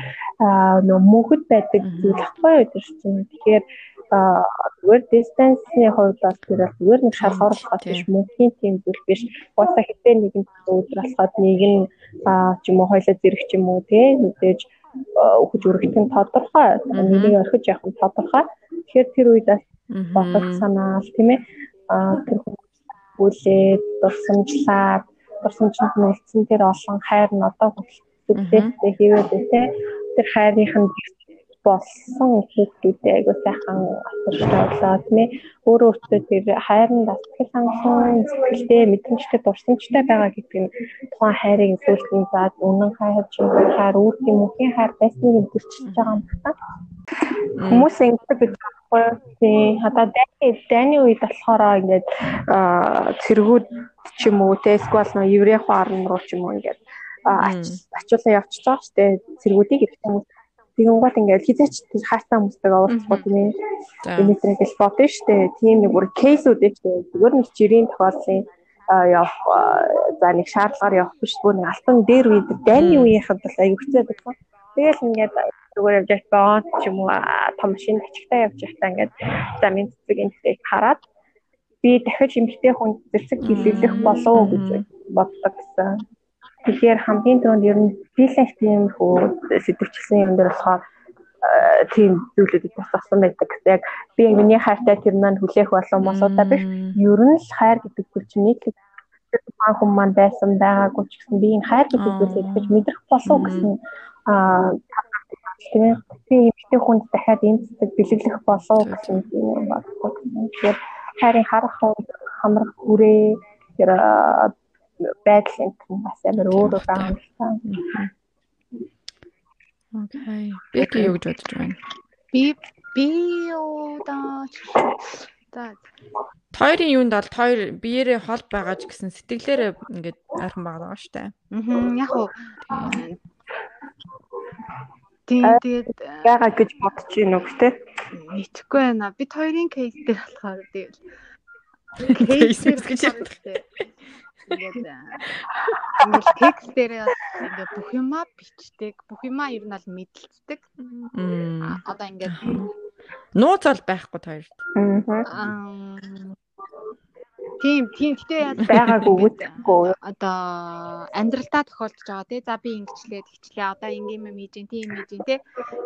нөө мөнхөд байдаг зүйл ахгүй өдөр чинь. Тэгэхээр зүгээр дистанцны хувьд бол тэр зүгээр нэг шалгуурлахад биш мөнхийн тийм зүйл биш. Угаасаа хитэ нэгэн өдөр болоход нэг нь ч юм уу хоёлаа зэрэг ч юм уу тий мэдээж өгч өргөх нь тодорхой. Нэгийг орхиж явах нь тодорхой. Тэгэхээр тэр үед бас бодох санаал тийм ээ. Тэр хүлээд дурсамжлаад дурсамжинд нөлцсөн тэр олон хайр нь одоо хүртэл хийвээд тэ тэр хайрынх нь болсон хүүхдүүдээ айгуу сайхан авчруулаа тийм ээ өөрөө өөртөө тэр хайранд сэтгэл хангалуун сэтгэлдээ мэдрэмжтэй дурсамжтай байгаа гэдэг нь тухайн хайрыг зөвлөсөн заад үнэн хайр хайр үүртийн мөнхийн хайр байсныг мэдэрчилж байгаа юм байна. Хүмүүс ингэдэг гэж байхгүй тийм одоо дайны дайны үед болохоор ингээд цэргүүд ч юм уу те эсвэл нөө еврей хоорн руу ч юм уу ингээд ачуулаа явчихж байгаа шүү дээ цэргүүдийг гэдэг хүмүүс Тэгэнгүүт ингээд хизээч хаастаа хүмүүстэйгээ уулзахгүй тийм ээ. Димитрий гэж бодсон шүү дээ. Тийм нэг бүр кейсүүд ээ зүгээр нэг жирийн тохиолдлын явах за нэг шаардлагаар явах биш бүр нэг алтан дээр үед дайны үеийнхэд бол хэцүү байсан. Тэгэл ингээд зүгээр явж байгаа ч юм уу том машин ачигтай явж байхдаа ингээд за минь цэцэг энэтэй хараад би дахиж эмгтэй хүн зэрэг хилэлэх болов уу гэж боддог гэсэн. Тэгэхээр хамгийн түрүүнд ер нь фриланс тийм хөө сэтгүүлчилсэн юм дээр болохоор э, тийм зүйлүүдэд бас авсан байдаг. Яг би яг миний хайртай тэр маань хүлээх болон мосуудаа биш. Ер нь л хайр гэдэг зүйл чинь нийтлэг маань хүмүүс маань байсан байгаагүй ч гэсэн би энэ хайр гэдэг зүйлийг гэж мэдрэх болов гэсэн аа тийм би эмэгтэй хүнд дахиад эмцдэг бэлэглэх болов гэсэн юм боддог. Тэгэхээр хайрын харах хамрах хүрээ тэр байдал энэ бас амар өөр өөр байгаа юм байна. Окей. Би ч юу гэж бодож байна. Би би удаа за Тойрын юунд бол тойр биеэрээ хол байгаа ч гэсэн сэтгэлээрээ ингээд ойрхон байгаа шүү дээ. Аа яг уу тэгээд яагаад гэж бодож байна уу гэдэг. Мэдхгүй байна. Бид хоёрын кейс дээр болохоор тэгээд кейс гэж ярьдаг ингээд ингээд текст дээрээ ингээд бүх юмаа бичдэг. Бүх юмаа ер нь аль мэдлцдэг. Одоо ингээд нууц бол байхгүй хоёрт. Аа. Тийм, тийм гэтээ яаж <laughs> байгаагүй үтгэхгүй. Одоо амьдралдаа тохиолдож байгаа тий. За би ингэчлээ, тэгчлээ. Одоо ингээм юм хийж, тийм хийж, тий.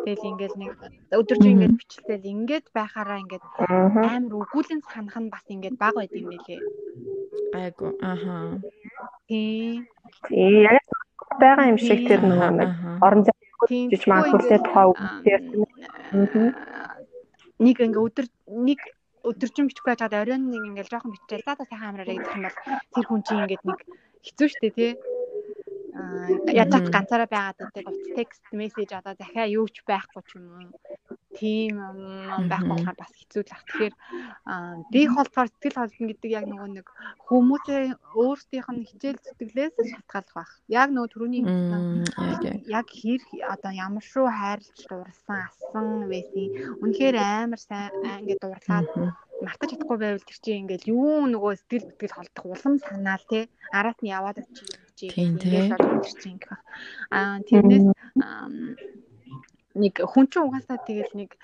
Тэгэл ингээл нэг өдөржин ингээд бичлээл ингээд байхаараа ингээд амар өгүүлэн санах нь бас ингээд баг байд юм байлээ. Айгу. Аха. Тий. Тий, яг байгаа юм шиг тэр нөгөө нэг орон зай гэж магадгүй тухай үг дээр. Нэг ингээ өдөр нэг өдөржин бичихгүй яжгаад оройн нэг ингээл жоохон бичээл за та сайхан амраарай гэх юм бол тэр хүн чинь ингээд нэг хэцүү шттэ тий ядаад ганцаараа байгаад байдаг утас текст мессеж одоо захиа юу ч байхгүй ч юм уу тийм байхгүй болохоор бас хэцүү л ах. Тэгэхээр би холдохоор сэтгэл холдно гэдэг яг нөгөө нэг хүмүүсээ өөрсдийнх нь хичээл зүтгэлээс шалтгаалх байх. Яг нөгөө түрүүний яг хэр одоо ямар шүү хайрлж дуурсан асан байсан. Үнэхээр амар сайн ингээд дуурлаад мартаж чадахгүй байвал тэр чинь ингээл юу нөгөө сэтгэл бүтгэл холдох улам санаал те араас нь яваад очиж ингээл бол тэр чинь ингээ аа тэрнээс нэг хүн чинь угаасаа тэгэл нэг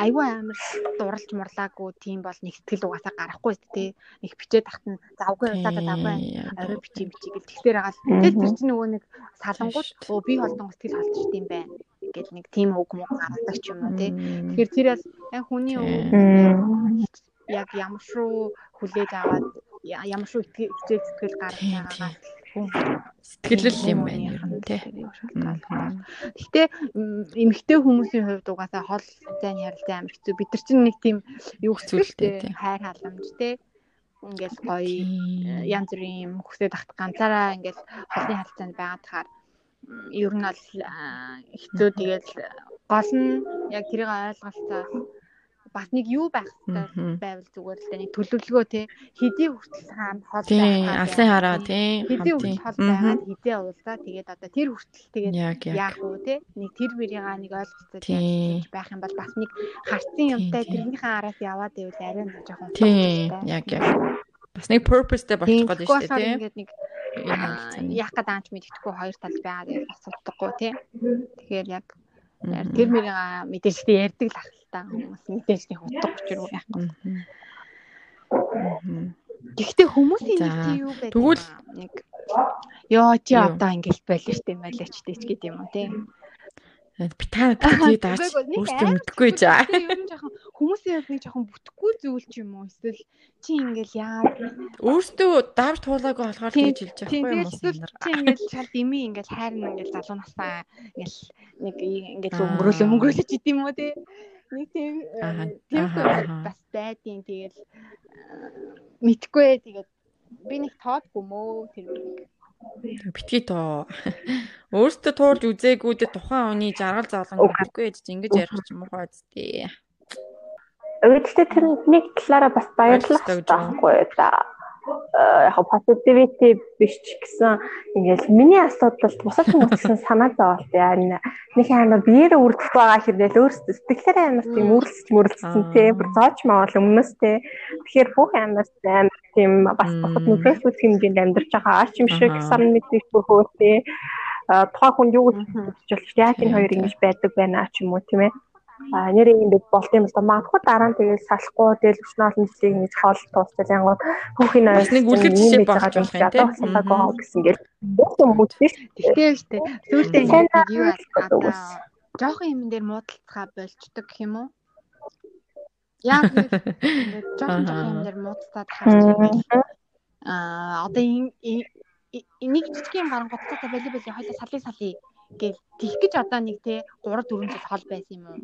айгүй амар дурлж мурлаагүй тийм бол нэг сэтгэл угаасаа гарахгүй шүү дээ. Нэг бичээд тахт нь завгүй удаа завгүй орой бичиж бичиж гэл тэгтэр байгаа л. Тэгэл тэр чинь нөгөө нэг салангууд өө би холдон сэтгэл холдчих юм байна гэд нэг тийм үг муу гаргадаг ч юм уу тий. Тэгэхээр тэр бол яг хүний яг ямар шүү хүлээж аваад ямар шүү хичээл сэтгэл гаргаж байгаагаа сэтгэлэл юм байна ер нь тий. Гэхдээ эмэгтэй хүмүүсийн хувьд угаасаа хол зайн ярилцсан амар хэцүү. Бид нар чинь нэг тийм юу хэцүүлтэй хайр халамж тий. Ингээл гоё э, янз бүрийн юм хүсээд ахт ганцаараа ингээл холны харилцаанд байгаад тахаар ер нь бол хэцүү. Тэгээд гол нь яг тэрийг ойлголцоо бас нэг юу байх байвал зүгээр л да нэг төлөвлөгөө те хэдий хүртэл хаан хол байх алсын хараа те хэдий хүртэл хол байгаад хэдий уулзаа тэгээд одоо тэр хүртэл тэгээд яах вэ те нэг тэр бэрийнхаа нэг ойлголцоо байх юм бол бас нэг харцын юмтай тэрнийхээ араас яваад байвал арай нэг жоохон тийм яг яг бас нэг purposeтэй болчих гол шүү дээ тийм ингээд нэг яах гэдэг анч мэддэхгүй хоёр тал байгаа бас утгагүй тийм тэгэхээр яг тэр мэрийн мэдээлэлтэй ярьдаг л ах л та хүмүүс мэдээж нэг утга учир яах вэ? Гэхдээ хүмүүсийн нэг тийм юу байдаг. Тэгвэл нэг ёо чи одоо ингээл байлаа штеп байлаа ч гэж гэдэг юм уу тийм би та би даач өөртөө мэдхгүй жаа. Ер нь жоохон хүмүүсийн хувьд нэг жоохон бүтэхгүй зүйл ч юм уу эсвэл чи ингээл яа өөртөө давж туулаагүй болохоор тэгж хэлж байгаа юм уу? Чи ингээл шал дими ингээл хайрна ингээл залуу насаа ингээл нэг ингээл өнгөрөөлөө өнгөрөөлөж идэм юм уу те? Нэг тийм тийм бас байдیں۔ Тэгэл мэдхгүй тэгээд би нэг тоодгүй мөө тэр битгий тоо. Өөртөө туурж үзээгүүдэд тухайн хүний жаргал зовлон өгөхгүй гэж ингэж ярих ч муухай үстэй. Өөдөлтөө тэр нэг талаараа бас баярлах байхгүй да. Э, яг positivity биш ч гэсэн ингээл миний асуудалд бусад хүмүүс гэсэн санаа зоволт яа нэг амар биеэрээ үрдэх байгаа хэрнээл өөрсдөө. Сэтгэлээрээ амар тийм үрлсэж мөрлсөн тий бүр зооч маавал өмнөөс тий тэгэхээр бүх амар амар тийм бас бусад нүрээс үсэх хэмжээнд амьдарч байгаа. Ач юм шиг сан мэдээж бүр хөөтэй тухайн хүн юу гэж бодож яг энэ хоёр ингэж байдаг байна ч юм уу тийм ээ. А нэрээ юм бид болт юм л да магадгүй дараа нь тэгээд салахгүй тэгэл өчнө олон жилийн ингэж хоол туусчаал янгууд хүүхийн аяс нэг үлгэр жишээ багж болох юм тийм салаагүй гэсэн гэл. Юм уу тийм тэгтээ штэ зүйлтэй ингэ юу аа жоохон юм дээр муудалцгаа болчдөг гэх юм уу яг <laughs> ингэ жоохон жоохон юм дээр муудалцаад харж байгаа а одоо нэг жижиг юм гарангуйтай бали бали хойло салын салын гэл тийх гэж одоо нэг те 3 4 жил хол байсан юм уу?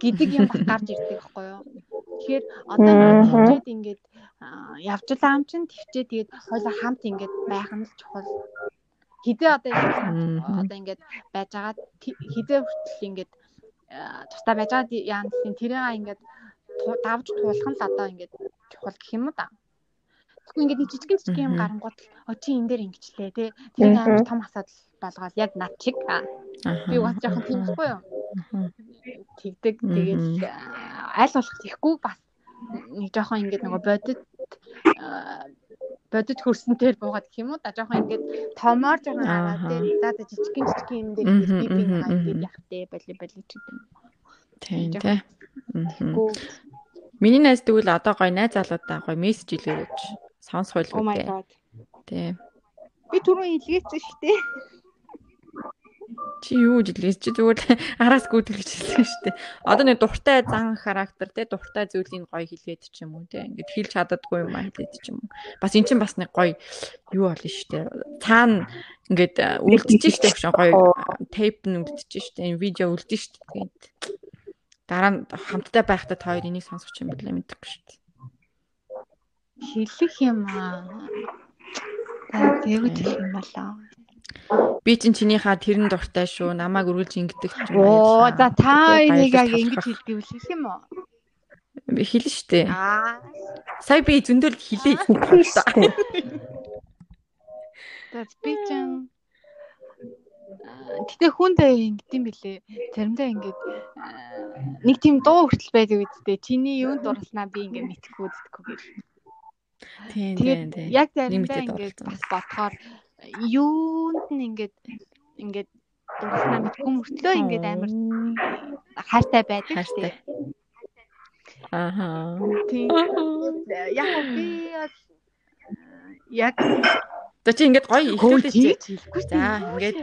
Гэдэг юм бас гарч ирдэг байхгүй юу? Тэгэхээр одоо төвчээд ингээд явжлаа ам чин төвчээ тэгээд хойлоо хамт ингээд байх нь л чухал. Хизээ одоо одоо ингээд байж байгаа хизээ хүртэл ингээд тусдаа байж байгаа. Яа гэсэн тэрийг ингээд давж туулах нь л одоо ингээд чухал гэх юм да. Тэгэхгүй ингээд нэг жижигэн жижигэн юм гарангууд о чи энэ дээр ингэчлээ те. Тэр амар том асуудал болгоод яг над чиг. Би бас жоохон тийм ихгүй юу? Тэгдэг. Тэгээд аль болох тийхгүй. Бас нэг жоохон ингээд нөгөө бодит бодит хөрсөнтэй буугаад гэх юм уу да жоохон ингээд томоор жоохон аваад те за за жижигэн жижигэн юм дээр би би ингээд явах те боли боли ч гэдэг. Тийм те. Миний найз тэгвэл одоо гоё найз залуудаа гоё мессеж илгээж Сонсох байлгүй. Oh my god. Тий. Би түрүү илгээсэн шүү дээ. Чи юу жилээс чи зүгээр <laughs> араас гүйтгэж хэлсэн шүү дээ. Одоо нэг дуртай зан характер те дуртай зүйлийг гоё хэлгээд ч юм уу те. Ингээд хэлж чаддаггүй юм аа хэлээд ч юм уу. Бас эн чинь бас нэг гоё юу болно шүү дээ. Цаана ингээд үлдчихэж шүү дээ гоё тейп нь үлдчихэж шүү дээ. Энэ видео үлдэн шүү дээ. Тэгээд дараа нь хамтдаа байхдаа та хоёр энийг сонсох юм билээ мэдээгүй шүү дээ хэлэх юм аа. Тэгвэл хэлэх юм болоо. Би чинь чинийхаа тэрэн дуртай шүү. Намайг өргөлж ингэдэг ч юм аа. Оо за та энийг яг ингэж хэлдэвэл хэлэх юм уу? Хэлнэ штэ. Аа. Сая би зөндөл хэлээ. <laughs> За би чинь гэтээ хүндээ ингэдэм билээ. Заримдаа ингээд нэг тийм дуу хүртэл байдаг үсттэй. Чиний юунд дурлснаа би ингээд мэдхгүй үздэхгүй гэх. Тийм тийм. Яг заримдаа ингээд бас бодохоор юунд нь ингээд ингээд дурлснаа мэдгүй мөртлөө ингээд амар хайртай байдаг шүү дээ. Ааха. Тийм. Яг би яг За чи ингээд гоё ихлүүлээ чи. За ингээд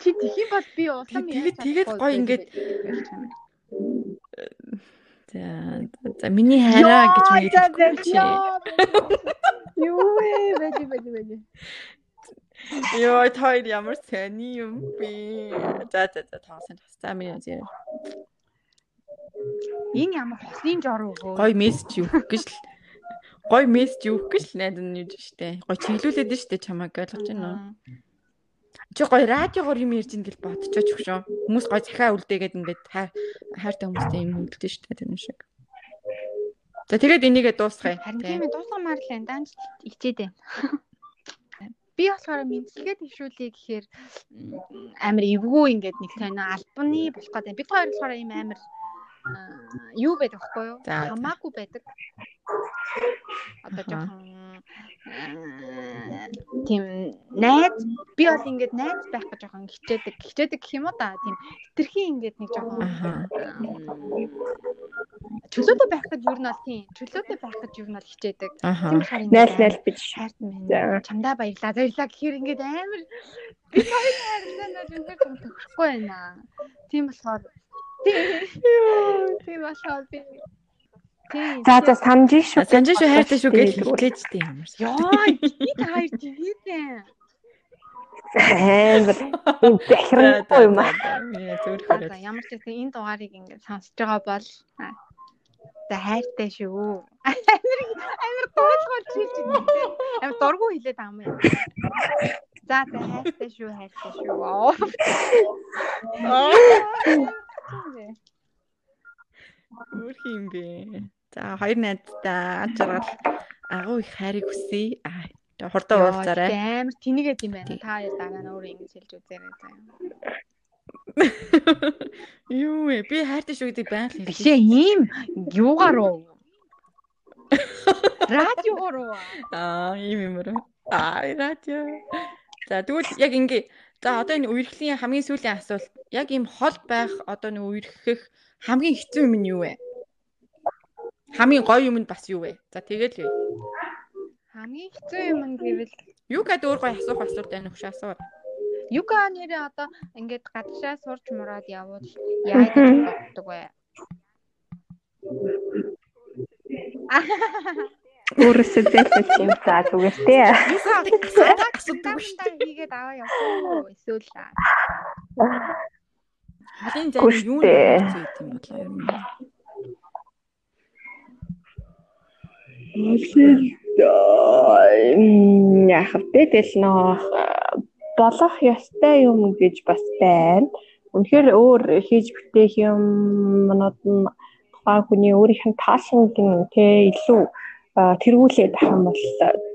чи тхий бод би улам тэгээд тэгээд гоё ингээд За за миний хайраа гэж мэдчихгүй чи. Юу вэ? Бэди бэди бэди. Йоо тойр ямар сони юм би. За за за тоосон. За миний зэр. Энэ ямар хослын жор өгөө. Гоё мессеж юу гэж л гой мессеж өгөх гэж л найд нь юуж штэ. Гой чиглүүлээд штэ чамайг ойлгож байна уу? Чи гой радиогоор юм ярьж ин гэл бодчихоч өгшөө. Хүмүүс гой захиа үлдээгээд ингээд хайртай хүмүүстэй юм үлдэн штэ тэр шиг. За тэгээд энийгээ дуусгая. Харин тийм дуусгамаар л энэ данч ичээд байна. Би болохоор мэдлэгээ төвшүүлээ гэхээр амар эвгүй ингээд нэг тань альбаны болох гэдэг. Бид хоёр болохоор ийм амар юу байдаг вэ юу? Хамаагүй байдаг. Одоо жоохон тийм найз би бол ингээд найз байх гэж жоохон хичээдэг. Хичээдэг гэх юм уу да. Тийм хитрхи ингээд нэг жоохон чөлөөтэй байх гэж юу нь бол тийм чөлөөтэй байх гэж юу нь бол хичээдэг. Тийм болохоор найз найз бич шаард минь. Чамдаа баярлаа. Баярлаа гэхээр ингээд амар би хоёр хайрлаа нэр ингээд төгсөхгүй байна. Тийм болохоор Тийм болохоор би За за санаж шүү. Санаж шүү хайртай шүү гэж хэлээд тийм ямар. Яа, бид хоёр живэдэн. Амар юм бэхрэнгүй юм аа. Хэрэг. Ямар ч гэсэн энэ дугаарыг ингээд сонсож байгаа бол за хайртай шүү. Амар амар дуулгаж хэлж байна. Амар дургу хэлээд байгаа юм яа. За за хайртай шүү, хайртай шүү. Аа. Өөр юм бэ? За хоёр найздаа ажрал агуу их хайрыг хүсье. Аа хурдан уулзаарай. Амар тэнийгээд юм байна. Та хоёр дараа нь өөрөө ингэж хэлж үзээрэй заа. Юу вэ? Би хайртай шүү гэдэг байнга хэлээ. Бишээ ийм юугаар уу? Радиогоор уу? Аа, ийм юм уу? Аа, радио. За тэгвэл яг ингээ За одоо энэ үерхлийн хамгийн сүүлийн асуулт яг ийм хол байх одоо нэг үерхэх хамгийн хэцүү юм нь юу вэ? Хамгийн гоё юм нь бас юу вэ? За тэгэл юу? Хамгийн хэцүү юм нь гэвэл юу гэдэг өөр гоё асуух асуулт байна өгш асуу. Юка нэрээ одоо ингээд гадшаа сурч мураад явбал <laughs> яаж боддог вэ? <laughs> <laughs> Өөрөөсөө зээлж юм за зүгээр тий. Асуудаг асуудаг дээ. Хийгээд аваа явах эсвэл Халын зам юу нэг юм бодлоо юм. Яг тэгэл нөө болох ёстой юм гэж бас байна. Үнэхээр өөр хийж бүтээх юм манад нь тухайн хүний өөрийнх нь таашинг нь тэ илүү тэргүүлээд ах юм бол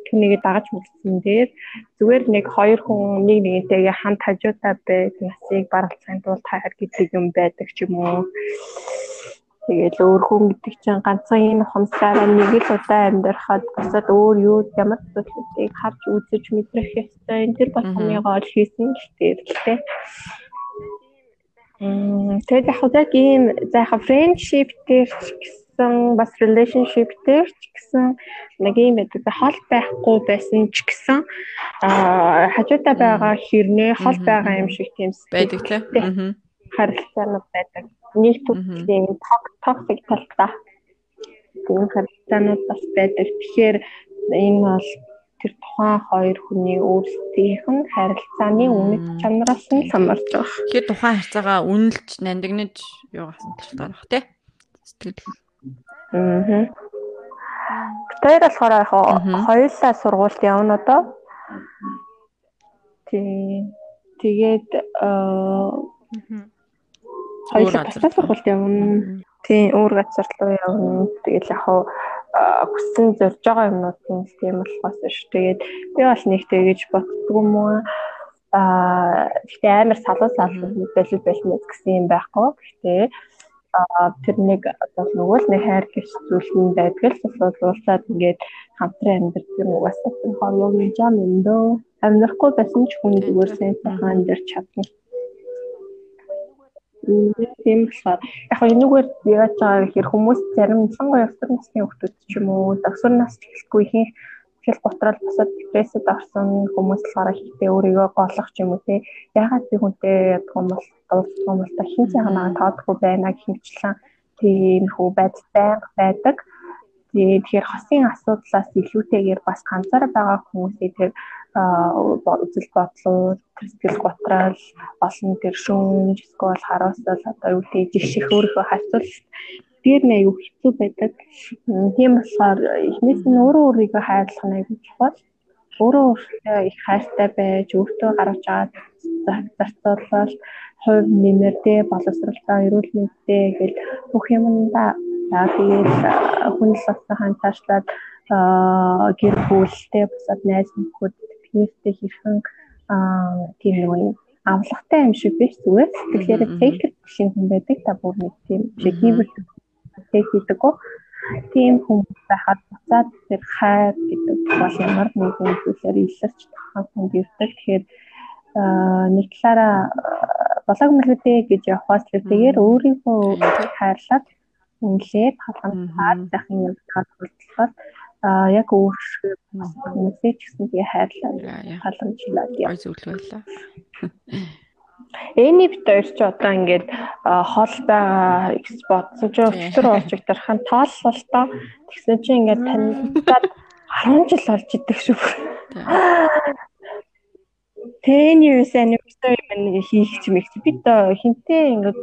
түүнийг дагаж мөрсөн дээр зүгээр нэг хоёр хүн нэг нэгнтэйгээ хамт хажуутай байг насыг баралцахын тулд хайр гэдэг юм байдаг ч юм уу. Тэгэл өөр хүн гэдэг чинь ганцхан энэ хумсаараа нэг л удаа амьдрахад бусад өөр юу ямар зүйлсийг харж үзэж мэдрэх ёстой. Энэ тэр бол хамгийн гол хийсэн л дээ гэхдээ Мм тэгээд яг яг ийм за яг friendship дээр ч гэсэн бас relationship дээр ч гэсэн нэг юм байдаг. Хол байхгүй байсан ч гэсэн аа хажуудаа байгаа хэрнээ хол байгаа юм шиг тийм байдаг тийм. Харилцаанууд байдаг. Нэг төрлийн toxic талтай. Тийм харилцаанууд бас байдаг. Тэгэхээр энэ бол тэр тухайн хоёр хүний өөрсдийнх нь харилцааны үнэт чанараас нь хамаарч байгаа. Тэгэхээр тухайн харилцаагаа үнэлж, нандинаж юу гасан талтай байх тий. Сэтгэл Аа. Тэр болохоор яг хоёулаа сургуульд явна одоо. Тий. Тэгээд аа хоёулаа тасаа сургуульд явна. Тий, өөр газар руу явна. Тэгээд яг хүссэн зорж байгаа юмнууд нь тийм болохоос ш. Тэгээд би бол нэг тэгэж боддог юм уу? Аа гэхдээ амар салуу салуу байлгүй байлгүй гэсэн юм байхгүй. Гэхдээ тэр нэг одоо нөгөө л нэг хайр гэж зүйл нь байдаг л бас уулзаад ингээд хамтран амьдардаг юм угаасаа тэр хоолойг нь жам юм дөө. Амьдрахгүй байсан ч хүн зүгээр сайн сайхан амьдарч чадна. Тийм болохоор. Яг хөө энэгээр яаж байгаа гэхээр хүмүүс зарим сонгоо ёстой насны хүмүүс ч юм уу дагсар нас эхлэхгүй ихэнх тэгэл готрол босоод депрессэд орсон хүмүүс болохоор ихтэй өөрийгөө голох ч юм уу те ягаад би хүнтэй ядах юм бол уулзах юм бол та хин цагаанаа тоодохгүй байна гэхмэчлэн тийм хөө байдалтай байдаг. Тэгэхээр хосын асуудлаас илүүтэйгээр бас ганцаараа байгаа хүмүүсийг тэр үзэл бодлоо сэтгэл готрол олон тэр шүүмж эсвэл хараасал одоо юу гэдэг жиших өөрийнхөө хацуулт дээр нь аюу хэцүү байдаг. Тийм болохоор эхнээс нь өөрөө өөрийгөө хайрлах нь аюу чухал. Өөрөө өөртөө их хайртай байж өөртөө гаргаж аваад зарцуулбал хувь нэмэртэй боловсралтай эрүүл мэндтэй гэл бүх юмдаа тэгээд хүн л болсон хантаашлаад гэр бүлтэй бусад найз нөхөд нэртэй хэрхэн тийм нэг юм авлагтай юм шиг биш зүгээр. Тэгэхээр фейкер шиг хүн байдаг та бүр нэг тийм шиг гівэр фейк хийдэг гоо. Тийм хүн байхад буцаад тэр хайр гэдэг бол ямар нэгэн зүйлээр илэрч тахсан хүн ирдэг. Тэгэхээр нэг талаараа болоог мэлгүүдээ гэж явахаас л тэгээд өөрийнхөө хайрлаад үнэлээд халамжлаад дахин юм хаалцуулаад а яг өөрсгөө хүмүүсээ ч гэсэн тэгээ хайрлаа халамжлаад яа зүйл байлаа. Бит хоёр ч одоо ингээд хол байгаа бодсон ч өчтөр очиг дарахын тоол бол тоо тэгсэн чинь ингээд таньдаад 10 жил болж идэг шүү. Ten years anniversary мэн хийх ч мэгч бид хинтээ ингэж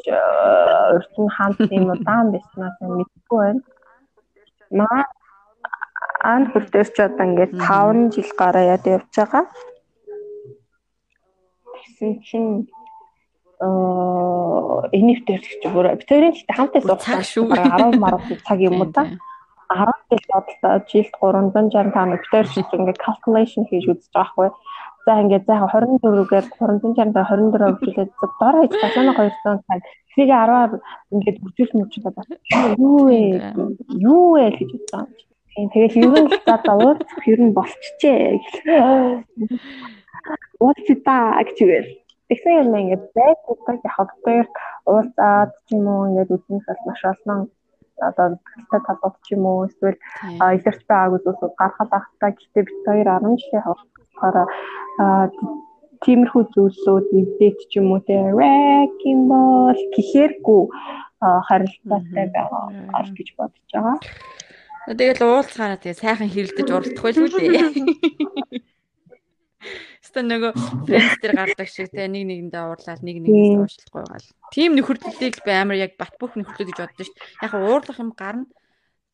урьд нь хамт юм удаан байснаас мэдгүй байна. Маа ан хүрдээр ч одоо ингээд 5 жил гараа яд явж байгаа. Тэгсэн чинь энэв дээр ч бүр битэрийн ч хамтаа суусан шүү. 10 март цаг юм уу та. 10 жил бодлоо жилд 365 битэр ч ингээд calculation хийж үзэж байгаа хгүй. За ингээд за 24-гээр 360 дээр 24 өгүүлээд дор хаяж цаашаа 200 цаг. Тэрийг 10-аар ингээд бүржүүлсэн юм чинь байна. Юу вэ? Юу вэ гэж бодсон. Тийм тэгэл ер нь за уулзах ер нь болчихжээ гэх. Уулзтаа гэчихвэл тэгсэн юм ингээд байдаг яг хоёр уулзаад ч юм уу ингээд үзнээс бол маш олон одоо тэлтэй талбарт ч юм уу эсвэл илэрч байгааг үзүүсүүд гаргал ахтаа гэхдээ бид хоёр 10 жилийн хавцаар тиймэрхүү зүйлсүүд нэгдээд ч юм уу те wrecking ball гэхээргүй харилцаатай байгаа гэж бодож байгаа. Тэгэл уулзахаараа тэгээ сайхан хэрэлдэж уралдах байлгүй дээ. <laughs> Хэвээ нөгөө фрэнд дээр гардаг шиг те нэг нэгэндээ уурлаад нэг нэгэндээ уучлахгүй гал. Тим нөхөрлөлийг би амар яг бат бөх нөхөрлөл гэж боддоо шүү дээ. Яг уурлах юм гарна.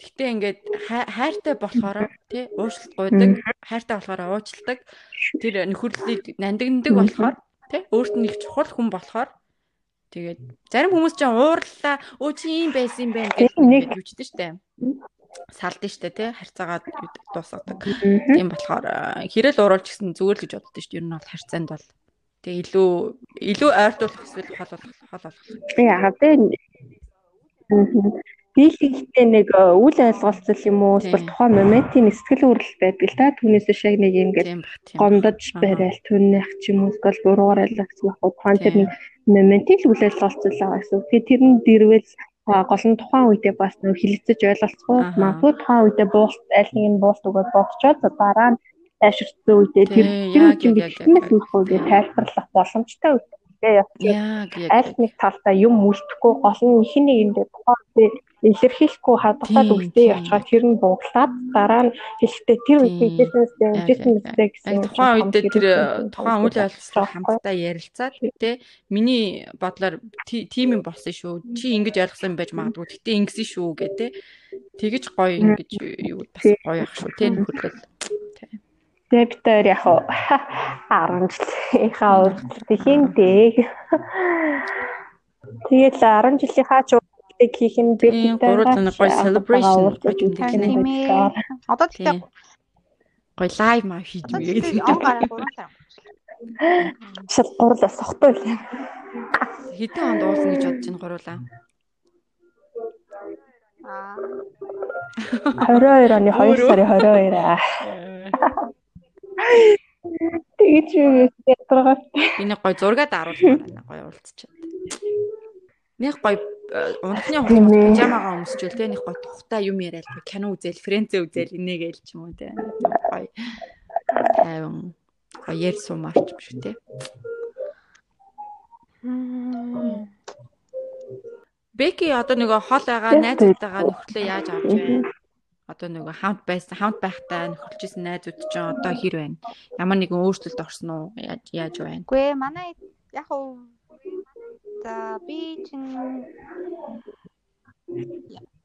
Гэхдээ ингээд хайртай болохоор тий уучлалт гуйдаг, хайртай болохоор уучладаг. Тэр нөхөрлөлийг нандиндаг болохоор тий өөрт нь их чухал хүн болохоор тэгээд зарим хүмүүс ч уурлаа өө чи юм байсан юм байна гэж нэг юучдээ штэ салдсан штэ тий харьцаагаа дуусгадаг. Тийм болохоор хэрэл уруулж гисэн зүгээр л гэж боддоо штэ. Ер нь бол харьцаанд бол. Тэгээ илүү илүү ойртуулах эсвэл хол болох хол болох. Яг тэ дийлэнхтэй нэг үл ойлголцол юм уу? Эсвэл тухайн моментийн сэтгэл хөдлөл байдаг л та түүнээс шиг нэг ингээд гомдож барайл түннэх ч юм уу? Эсвэл буруугаар ойлгох байх уу? Тухайн тэр нэг моментийн үл ойлголцол байгаа гэсэн. Тэгээ тэр нь дэрвэл гол нь тухайн үедээ бас нөх хилэгцэж ойлголцох магадгүй тухайн үедээ буулт аль нэг нь буулт өгөөд богчоод дараа нь тайширсан үедээ тэр тэр үед ингээд хэмээх үгүй тайлбарлах боломжтой үедээ явчих. Аль нэг талдаа юм үлдэхгүй гол нь ихний эндээ тухайн үедээ илэрхийлэхгүй хадгалаад үгтэй явчихаар тэр нь бууглаад дараа нь хэлэхдээ тэр үедээ бизнестэй бизнестэй гэсэн тухайн үедээ тэр тухайн үйл явдлаа хамтдаа ярилцаад тий миний бодлоор тийм юм болсон шүү. Чи ингэж ойлгосон байж магадгүй. Гэтээ ингэсэн шүү гэдэг тэгэж гоё ингэж юу бас гоё ах шүү тий нөхөрлөл Тэгээ бид хоёр яг 10 <laughs> жилийнхаа урьдчилт хиймдээ. Тэгэл 10 жилийнхаа ч урьдчилтыг хийх нь би гурван нэг гоё celebration гэж үздэг. Одоо тэгтээ гоё лайв маа хийж мэйгээ. Шил гурлаа сохтой л. Хэдэн хонд уулсан гэж бодож байна гурлаа? Аа 22 оны 2 сарын 22 аа. <laughs> Тэгэж юу ядаргаа. Энэ гой зургаад аруулмаар байна. Гой уулзчаад. Нэг гой унтны хугацаанд пижамагаа өмсчүүл тэ нэг гой тухтай юм яриад кино үзэл, фрэнцээ үзэл инээгээл ч юм уу тэ. Гой тайван гой яар сумаарч биш үү тэ. Беки одоо нөгөө хол байгаа найзтайгаа нөхөрлөө яаж авч байна? Одоо нөгөө хамт байсан, хамт байхдаа нөхөрлөжсэн найзууд ч одоо хэр байна? Ямар нэгэн өөрчлөлт орсон уу? Яаж яаж байна? Үгүй ээ манай яг уу за би чинь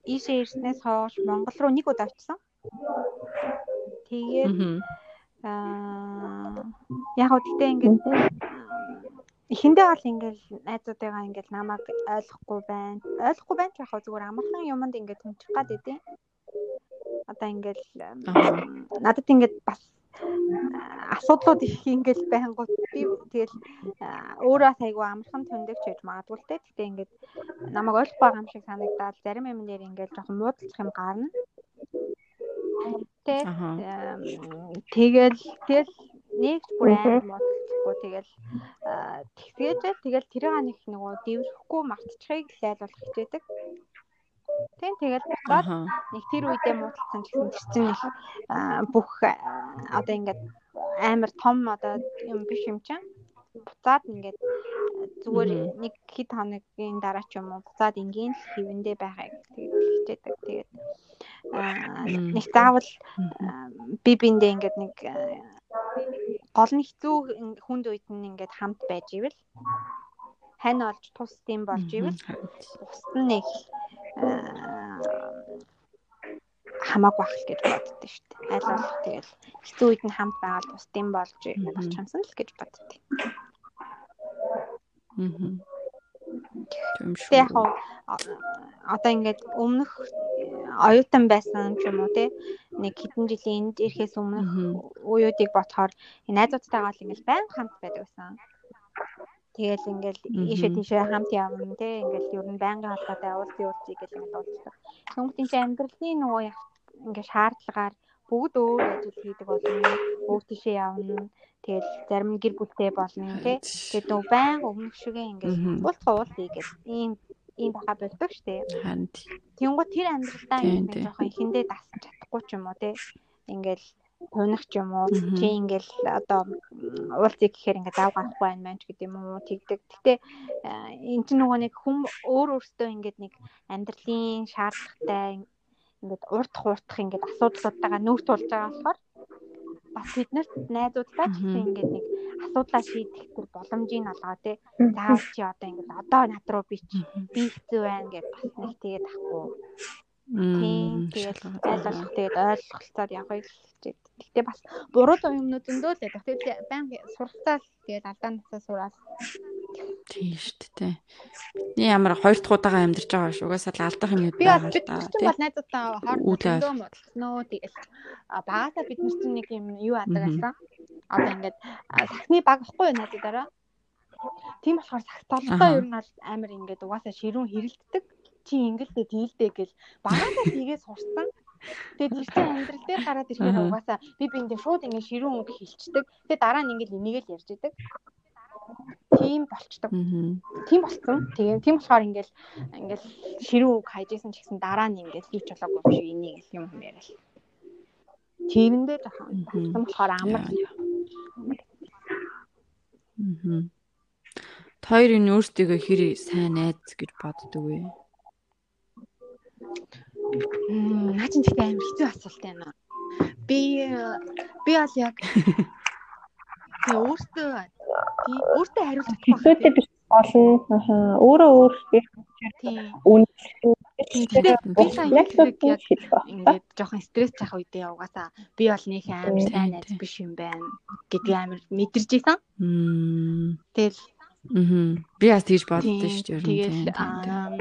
ийшээ ирснээс хойш Монгол руу нэг удаа очсон. Тэгээд аа яг уу тэгтээ ингээд эхэндээ бол ингээл найзуудыгаа ингээл намайг ойлгохгүй байна. Ойлгохгүй байна ч яг зүгээр амархан юмд ингээд хүнчих гад идэв. Одоо ингээл надад ингээд бас асуудлууд их ингээл байнгут би тэгэл өөрөө айгу амархан төндөгч гэж магадгүй л те. Гэтэ ингээд намайг ойлгохгүй байгаа юм шиг санагдаад зарим юм дээр ингээл жоохон муудалцах юм гарна. Тэ. Тэгэл тэгэл нэгж бүр амар муудалцахгүй тэгэл тэгсгээжээ тэгэл тэрийг нэг нөгөө дэврэхгүй мартчихыг лайлуулах хичээдэг. Тийм тэгэл буцаад нэг тэр үедээ муудалцсан гэсэн чинь их бүх одоо ингээд амар том одоо юм биш юм чинь буцаад ингээд зүгээр нэг хэд хоногийн дараа ч юм уу буцаад ингийн л хэвэндээ байхыг тэгээд хичээдэг. Тэгээд нэг заавал би биндээ ингээд нэг гол нь хэцүү хүнд үед нь ингээд хамт байж ивэл хань олж тус тийм болж ивэл бусд нь нэг хамаагүй ах гэж боддөө шүү дээ. Аль болох тэгэл хэцүү үед нь хамт байгаад бусдын болж болох юмсан л гэж боддөө. Аа. Шүү. Яг одоо ингээд өмнөх оюутан байсан ч юм уу те нэг хэдэн жилийн энд ирэхээс өмнөх уюудыг ботхоор найзуудтайгаа л ингээл байн хамт байдаг байсан. Тэгэл ингээл ийшээ тийшээ хамт явна те ингээл ер нь байнгын холбоотой уулзсан уулзъя гэл ингээд уулздаг. Тэнгуүтийн чи амьдралын нөгөө ингээд шаардлагаар бүгд өөр ажил хийдэг болно. Бүгд тийшээ явна. Тэгэл зарим гэр бүлтэй болно тий. Тэгээд нөө баян өмнөх шигээ ингээд уулзгаа уулзъя гэж ийм ийм баха болдог штэ. Ханд. Тэнгуү тэр амьдралдаа ингээд жоохон ихэндээ дасч чадахгүй ч юм уу тий. Ингээл тунах ч юм уу чи ингээл одоо уулзъя гэхээр ингээд ав гарахгүй байх маань ч гэдэг юм уу тэгдэг. Гэтэ эн чинь нөгөө нэг хүм өөр өөртөө ингээд нэг амьдралын шаардлагатай ингээд урт хууртах ингээд асуудлуудтайгаа нүүрт болж байгаа болохоор бас биднэрт найзуудтай ч гэсэн ингээд нэг асуудлаа шийдэх тэр боломжийг олгоо те. Заавал чи одоо ингээд одоо над руу би чи би хэцүү байна гэж бас нэг тэгээд ахгүй. Тийм тэгээд айлуулах тэгээд ойлголцоод явахыг хичээд. Гэтэ бас буруу юмнууд зөндөө л байдаг. Тэгээд баян суралцаал тэгээд алдаа насаа сураас Тийм шүү дээ. Бидний ямар хоёр дахь удаага амьдарч байгаа шүү. Угаасаа л алдах юм байна л да. Би бол найзуудаа хоорондоо модсноо тэгэл багасаа бид нар чинь нэг юм юу адаг байсан. Одоо ингээд сахны баг ихгүй найзуудаараа. Тийм болохоор сахталтай ер нь амар ингээд угаасаа ширүүн хэрэлддэг. Чи ингэлдээ дийлдэ гэл багасаа тгээ <laughs> сурсан. Тэгээд тэр чинь амьдрал дээр гараад ирэхээр угаасаа би биэндээ шууд ингээд ширүүн үг хэлцдэг. Тэгээд дараа нь ингээд энийг л ярьж идэг тийм болчдөг. Тийм болсон. Тэгээ тийм болохоор ингээл ингээл ширүү үг хайжсэн ч гэсэн дараа нь ингээл хийч болоогүй юм шиг энийг юм юм яриа. Тэрэндээ жоохон болсон болохоор амар. Мм. Хоёр энэ өөртөө хэр сайн найз гэж боддөг вэ? Наа чинь тэгтээ амар хэцүү асуулт байна. Би би бол яг Тэгээ өөртөө өөртөө хариулах хэлбэртэй биш болно. Өөрөө өөр үн би сайн яг ингээд жоохон стресс цах үедээ угаасаа би бол нэг амар сайн найз биш юм байна гэдгийг амар мэдэрч исэн. Тэгэл Аа. Би бас тэгж боддоо шүү дээ. Тэгэл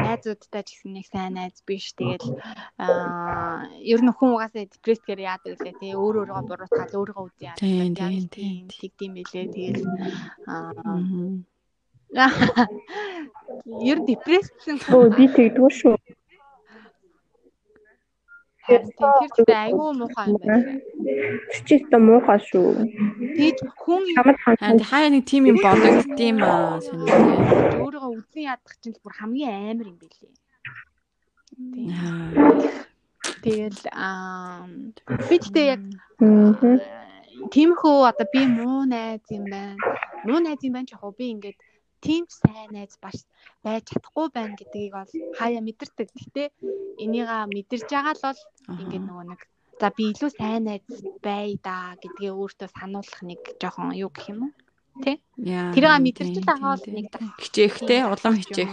найзуудтай ч гэсэн нэг сайн найз биш. Тэгэл аа ер нь хүн угаасаа депрессгээр яадаг лээ тий. Өөр өөрийгөө буруутгаад өөрийгөө үгүй яадаг. Тийм тэгдэм билээ. Тэгэл аа <laughs> Ер нь депрессэн. Өө би тэгдгүй шүү. Тэр ч айгүй муухай юм байна. Тэр ч ихтэй муухай шүү. Тэгж хүн хаяа нэг тим юм бодогдтiim аа сонирхолтой. Өөрийгөө үзэн ядах чинь бүр хамгийн амар юм билий. Тэгэл аа би тэгтээ яг тиймхүү одоо би муу найз юм байна. Муу найз юм байна ч яг би ингээд тийм сайн найз баш байж чадахгүй байна гэдгийг бол хаяа мэдэрдэг. Гэтэ энийгээ мэдэрж байгаа л бол ингээд нөгөө нэг за би илүү сайн найз бай да гэдгээ өөртөө сануулах нэг жоохон юу гэх юм уу? Тэ? Тэрийг мэдэрч байгаа бол нэг хичээхтэй улам хичээх.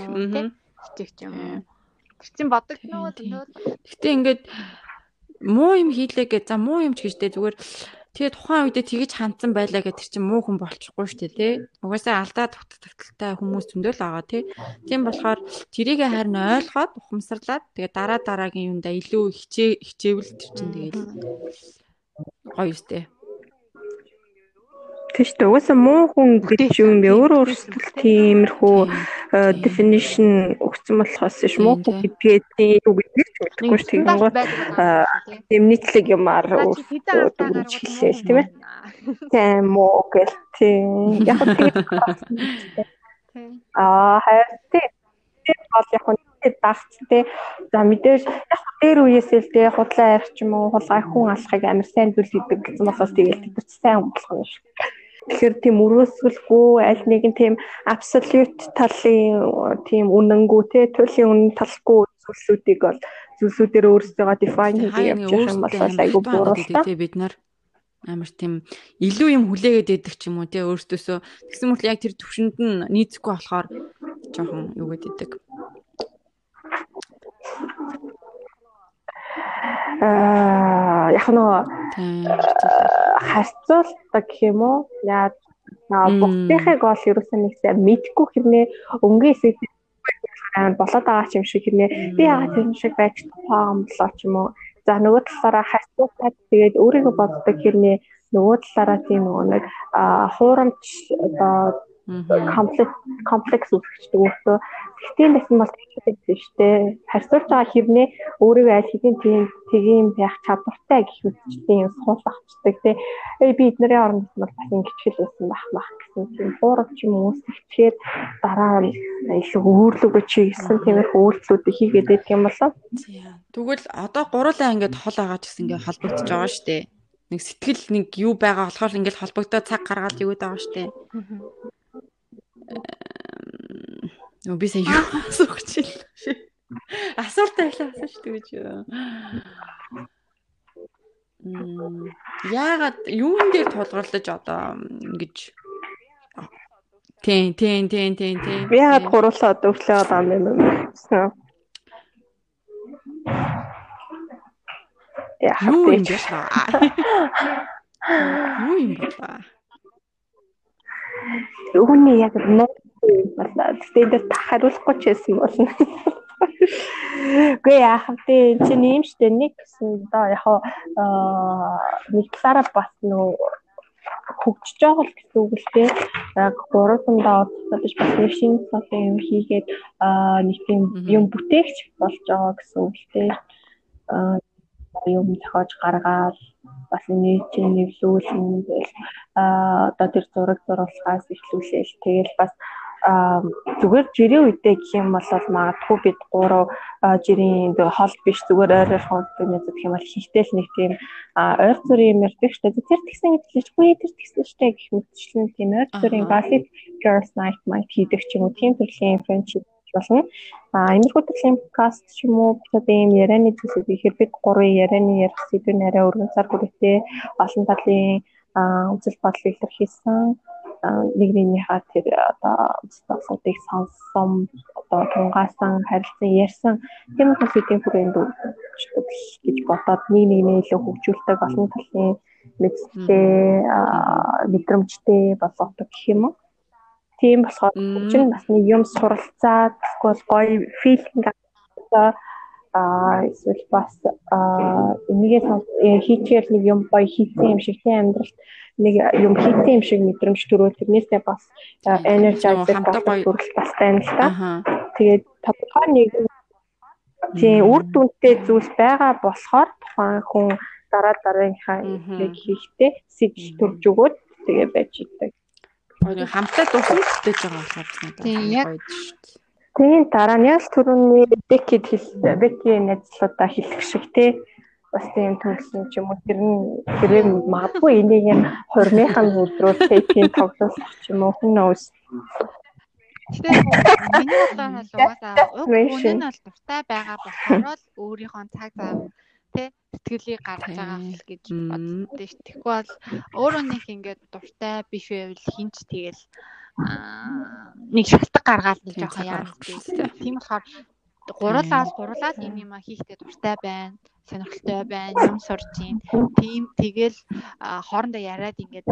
Хичээх юм? Тэр чинь бодогдноо. Гэтэ ингээд муу юм хийлээ гэж за муу юм ч гэжтэй зүгээр Тэгээ тухайн үедээ тэгэж хандсан байлаа гэх тэр чинь муу хүн болчихгүй шүү дээ тий. Угаасаа алдаа дутагдaltaй хүмүүс зөндөл байгаа тий. Тийм болохоор тэрийг харин ойлгоод ухамсарлаад тэгээ дараа дараагийн юунда илүү хичээ хичээвэл тэр чинь тэгээд гоё юустэй. Тэш дээ. Угаасаа муу хүн гэж юм бэ? Өөр өөрсдөө тиймэрхүү э, definition өгсөн болохоос ш муу хүн гэдгийг үг гэж мэдэхгүй ш тийм гоо тийм нийтлэг юмар өгч хэлээ тийм ээ. Тийм муу гэл тийм. Яг тийм. Аа хайр тийм. Бол яг нь дагц те за мэдээж яг дээр үеэсээ л те худлаа арч юм уу хулгай хүн алахыг амар сайн зүйл гэдэг гэсэн болохоос тэгээд бид сайн болох юм шиг Тэгэхээр тийм өрөөсгөлгүй аль нэгэн тийм absolute талын тийм үнэнгүй те туйлын үнэн талгүй зүйлсүүдийг бол зүйлсүүдээр өөрсдөө define хийх явж байгаа юм бол айгүй бууралтай. Бид нар амар тийм илүү юм хүлээгээд идэг ч юм уу те өөртөөсөө тэгсэн мэт яг тэр төвшөнд нь нийцэхгүй болохоор жоохон юу гэдэг яг нөгөө харьцуулдаг гэх юм уу? Яа бүгдийнхээ гол ерөөсөө нэгсээ мэдгүй хэрнээ. Өнгөө эсээд болоод байгаа юм шиг хэрнээ. Би яагаад тэр шиг байж байгаа юм болоо ч юм уу. За нөгөө талаараа харьцуулаад тэгээд өөрийгөө боддог хэрнээ. Нөгөө талаараа тийм нэг хуурамч одоо комплекс комплекс үүсгэж өөртөө тэгтийн байсан бол тэгсэн шүү дээ. Харьцуулж байгаа хэрнээ өөрийгөө аль хэдийн тийм тийм байх чадвартай гэх юм суул авчдаг тий. Эй би эднэрийн оронд бол бас ингэж хэлсэн байх мах гэсэн тийм буурах юм үүсгэхээр дараа нь илүү өөрлөгөө чи гэсэн тиймэрхүү үйлдэлүүдийг хийгээд байдаг юм болоо. Тэгвэл одоо гурлаа ингээд хол байгаа ч гэсэн ингээд холбогдож байгаа шүү дээ. Нэг сэтгэл нэг юу байгаа болохоор ингээд холбогдоод цаг гаргаад юу гэдэг байгаа шүү дээ. Нөө би сая юу асуух чил. Асуулт байлаа асууж шүү гэж. Мм яагаад юун дээр тулгуурлаж одоо ингэж Тийм тийм тийм тийм тийм. Би яагаад гурлаад өглөө одоо юм бэ? Яа, юу юм бэ? Юу юм бэ? Үүний яг нуу болоо. Тэгээд хариулахгүй ч байсан болно. Гүй яах вэ? Чи нэм штэ нэг гэсэн доо яг аа нэг талаараа бас нөө хөгжиж байгаа л гэсэн үг л дээ. Яг гурвандаа удаа биш бас нэг шинэ цаасан юм хийгээд аа нэг тийм юм бүтээгч болж байгаа гэсэн үг л дээ. Аа юм зохиож гаргаад бас нийтийн нэвлүүлэн тэгэл а одоо тэр зураг зурулахаас эхлүүлээл тэгэл бас зүгээр жирийн үедээ гэх юм бол магадгүй бид гурав жирийн хол биш зүгээр ойр ойрхон үедээ гэх юм бол хийтэл нэг тийм ойр зүрийн шүү дээ. Тэр тэгсэн үгүй тэр тэгсэн дээ гэх мэтчлэн тийм ойр зүрийн gossip girls night might хийдэг ч юм уу тийм төрлийн friendship болно. А иймэрхүү төрлийн подкаст ч юм уу бид ийм ярианы зүйлсүүд ихээр бид гурван ярианы ярих сэдвэр нарай өргөн сар хүрээтэй олон талын үзэл бодлыг илэрхийлсэн нэг нэгнийхээ тэр одоо асуудыг сонссон одоо тунгаасан харилцан ярьсан тийм хүмүүсийн хүрээнд өгчдөг гэж бодоод нэг нэгнээ илүү хөгжүүлдэг олон талын мэдтэй мэдрэмжтэй болгодог гэх юм уу Тийм болохоор чинь бас нэг юм суралцаад эсвэл гоё филинг аваад аа эсвэл бас аа энийгээ э, хийчихэл нэг юм гоё хийсэн юм шиг тийм амьдралд нэг юм хийсэн юм шиг мэдрэмж төрөө. Тэрнээсээ бас энержайзер бас төрөл бас байна л та. Тэгээд тодорхой нэг тийм үр дүнтэй зүйлс байгаа болохоор тухайн хүн дараа дараагийнхаа хийхдээ сэжил төрж өгөөд тэгээ байж идэг. Гоё хамтаа дусалтай байгаа болохоор бас надад гоё шүү дээ. Тийм дараа нь яг түрүүний Беккид хэлсэн. Бекки найзлуудаа хэлэх шиг тий бас тийм төлсөн ч юм уу тэр нь тэрээр магадгүй энийг юм хурмынхан өдрөө тийм тоглох ч юм уу хүн knows. Гэтэ миний бодлоор бол угаасаа уг хүн нь бол дуртай байгаа болохоор л өөрийнхөө цаг зав тий сэтгэлийг гаргаж байгаа л гэж боддөө ш. Тэгэхгүй бол өөрөө нэг ингээд дуртай биш байвал хинч тэгэл нэг шалтгаан гаргаад нэг жоохон яах вэ. Тийм болохоор гурлаас гурлаад юм юм хийхдээ дуртай байна сонирхолтой байна юм сурж юм тийм тэгэл хоорондоо яриад ингээд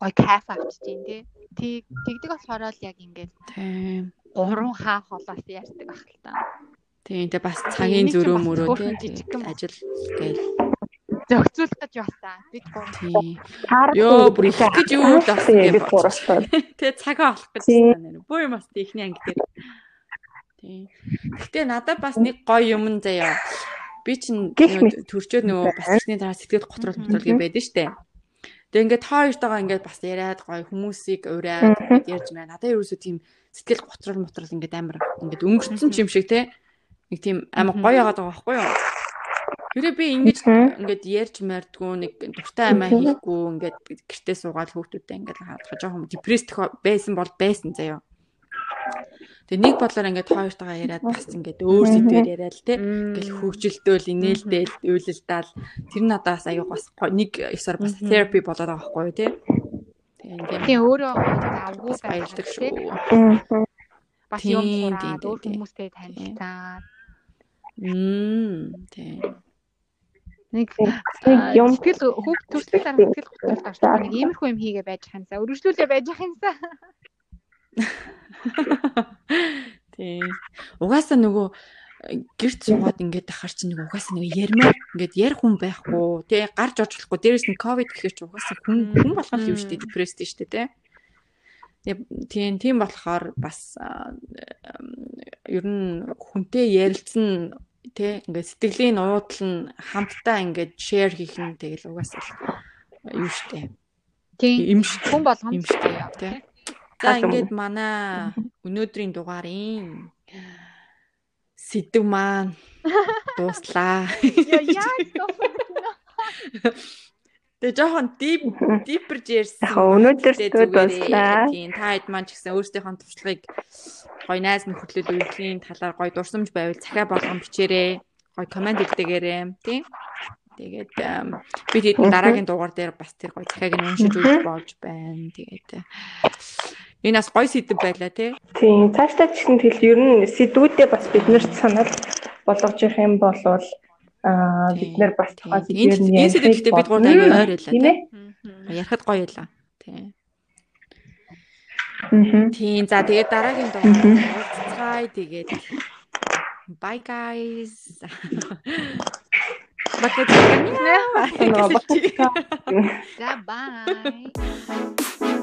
гой кайф авчиж дээ тий тэгдэг болохоор л яг ингээд тийм гурван хаа холоос ярьдаг байх л та тийм тэгээ бас цагийн зөрөө мөрөө тий ажил гээл зохицуулах гэж байна. Бид гурав. Йоо, бүр их гэж юу л болсон гэж гуравтай. <laughs> Тэгээ цагаа олох гэж байна. Бүр юм бас ихний анги дээр. Тийм. Гэтэ надад бас нэг гоё юм заяа. Би чинь төрчөөд нөгөө бас ихний дараа сэтгэл готрол готрол гэж байдаг штэ. Тэгээ ингээд та хоёртойгоо ингээд бас яриад гоё хүмүүсийг ураад ингээд ярьж байна. Надад ерөөсөө тийм сэтгэл готрол мотрол ингээд амар ингээд өнгөрцөн юм шиг те. Нэг тийм амар гоё яагаад байгаа байхгүй юу? Тэрээ би ингэж ингээд ярьж мэрдгүү нэг дуртай амиа хийхгүй ингээд гэртээ суугаад хүүхдүүдтэй ингээд хадгаа жоохон депресд байсан бол байсан заяа. Тэгээ нэг бодлоор ингээд хоёртойгоо яриад бас ингээд өөр сэдвээр яриад л те. Ингээл хөвгөлдөөл, инээлдээл, уйлалдаал тэр надаас аюу бас нэг ёсоор бас therapy болоод байгаа байхгүй юу те. Тэгээ ингээд өөрөө авгүй баярлаг шүү. Бас юм сураад өөр хүмүүстэй танилцаад. Мм тийм нэг юм тэгэл хүүхд төрсөн дараа тэгэл хөтөлт авчихсан. Нэг иймэрхүү юм хийгээ байж ханасаа. Өргөжлүүлээ байж ханасаа. <laughs> Тийм. Угаасаа нөгөө э, гэрч суугаад ингээд ахаар чи нэг угаасаа нэг ярмаар ингээд ярих хүн байхгүй тий гарч орж болохгүй дээрэс нь ковид гэхээр чи угаасаа хүн хүн болгох юм шүү дээ депресд шүү дээ тий тийм тийм болохоор бас ер нь хүнтэй ярилцсан тий ингээд сэтгэлийн нуудлал нь хамтдаа ингээд шеэр хийх нь тэгэл угаасаа юу штэ. Тийм. Хүн болгоно юм штэ тий. За ингээд манай өнөөдрийн дугаарын сэдв маань <laughs> дууслаа. Яа яа <laughs> Тэгээ жоохон дип дипэрж ярьсан. Яг өнөөдөр дууслаа. Тийм та хэд маань ч гэсэн өөрсдийнхөө туршлагыг гоё найз нөхөрлөл үйлдэлийн талаар гоё дурсамж байвал захиа болгон бичээрэй. Гоё комент өгдөөгээрэй. Тийм. Тэгээд би тэгээд дараагийн дугаар дээр бас тэр гоё захиаг нь уншиж үзэх болж байна. Тэгээд энэ бас гоё сэдв байлаа тий. Тийм цаашдаа ч гэсэн тэгэл ер нь сэдвүүдээ бас биднэрт санал болгож явах юм болвол Аа бид нэр бас тухайн сэдвээр нь энэ сэдвэлтэй бид гурав аягүй ойр байлаа тийм ярихад гоё байлаа тийм Тийм за тэгээд дараагийн дугаар. Уулзцай тэгээд. Bye guys. Бакет. За bye.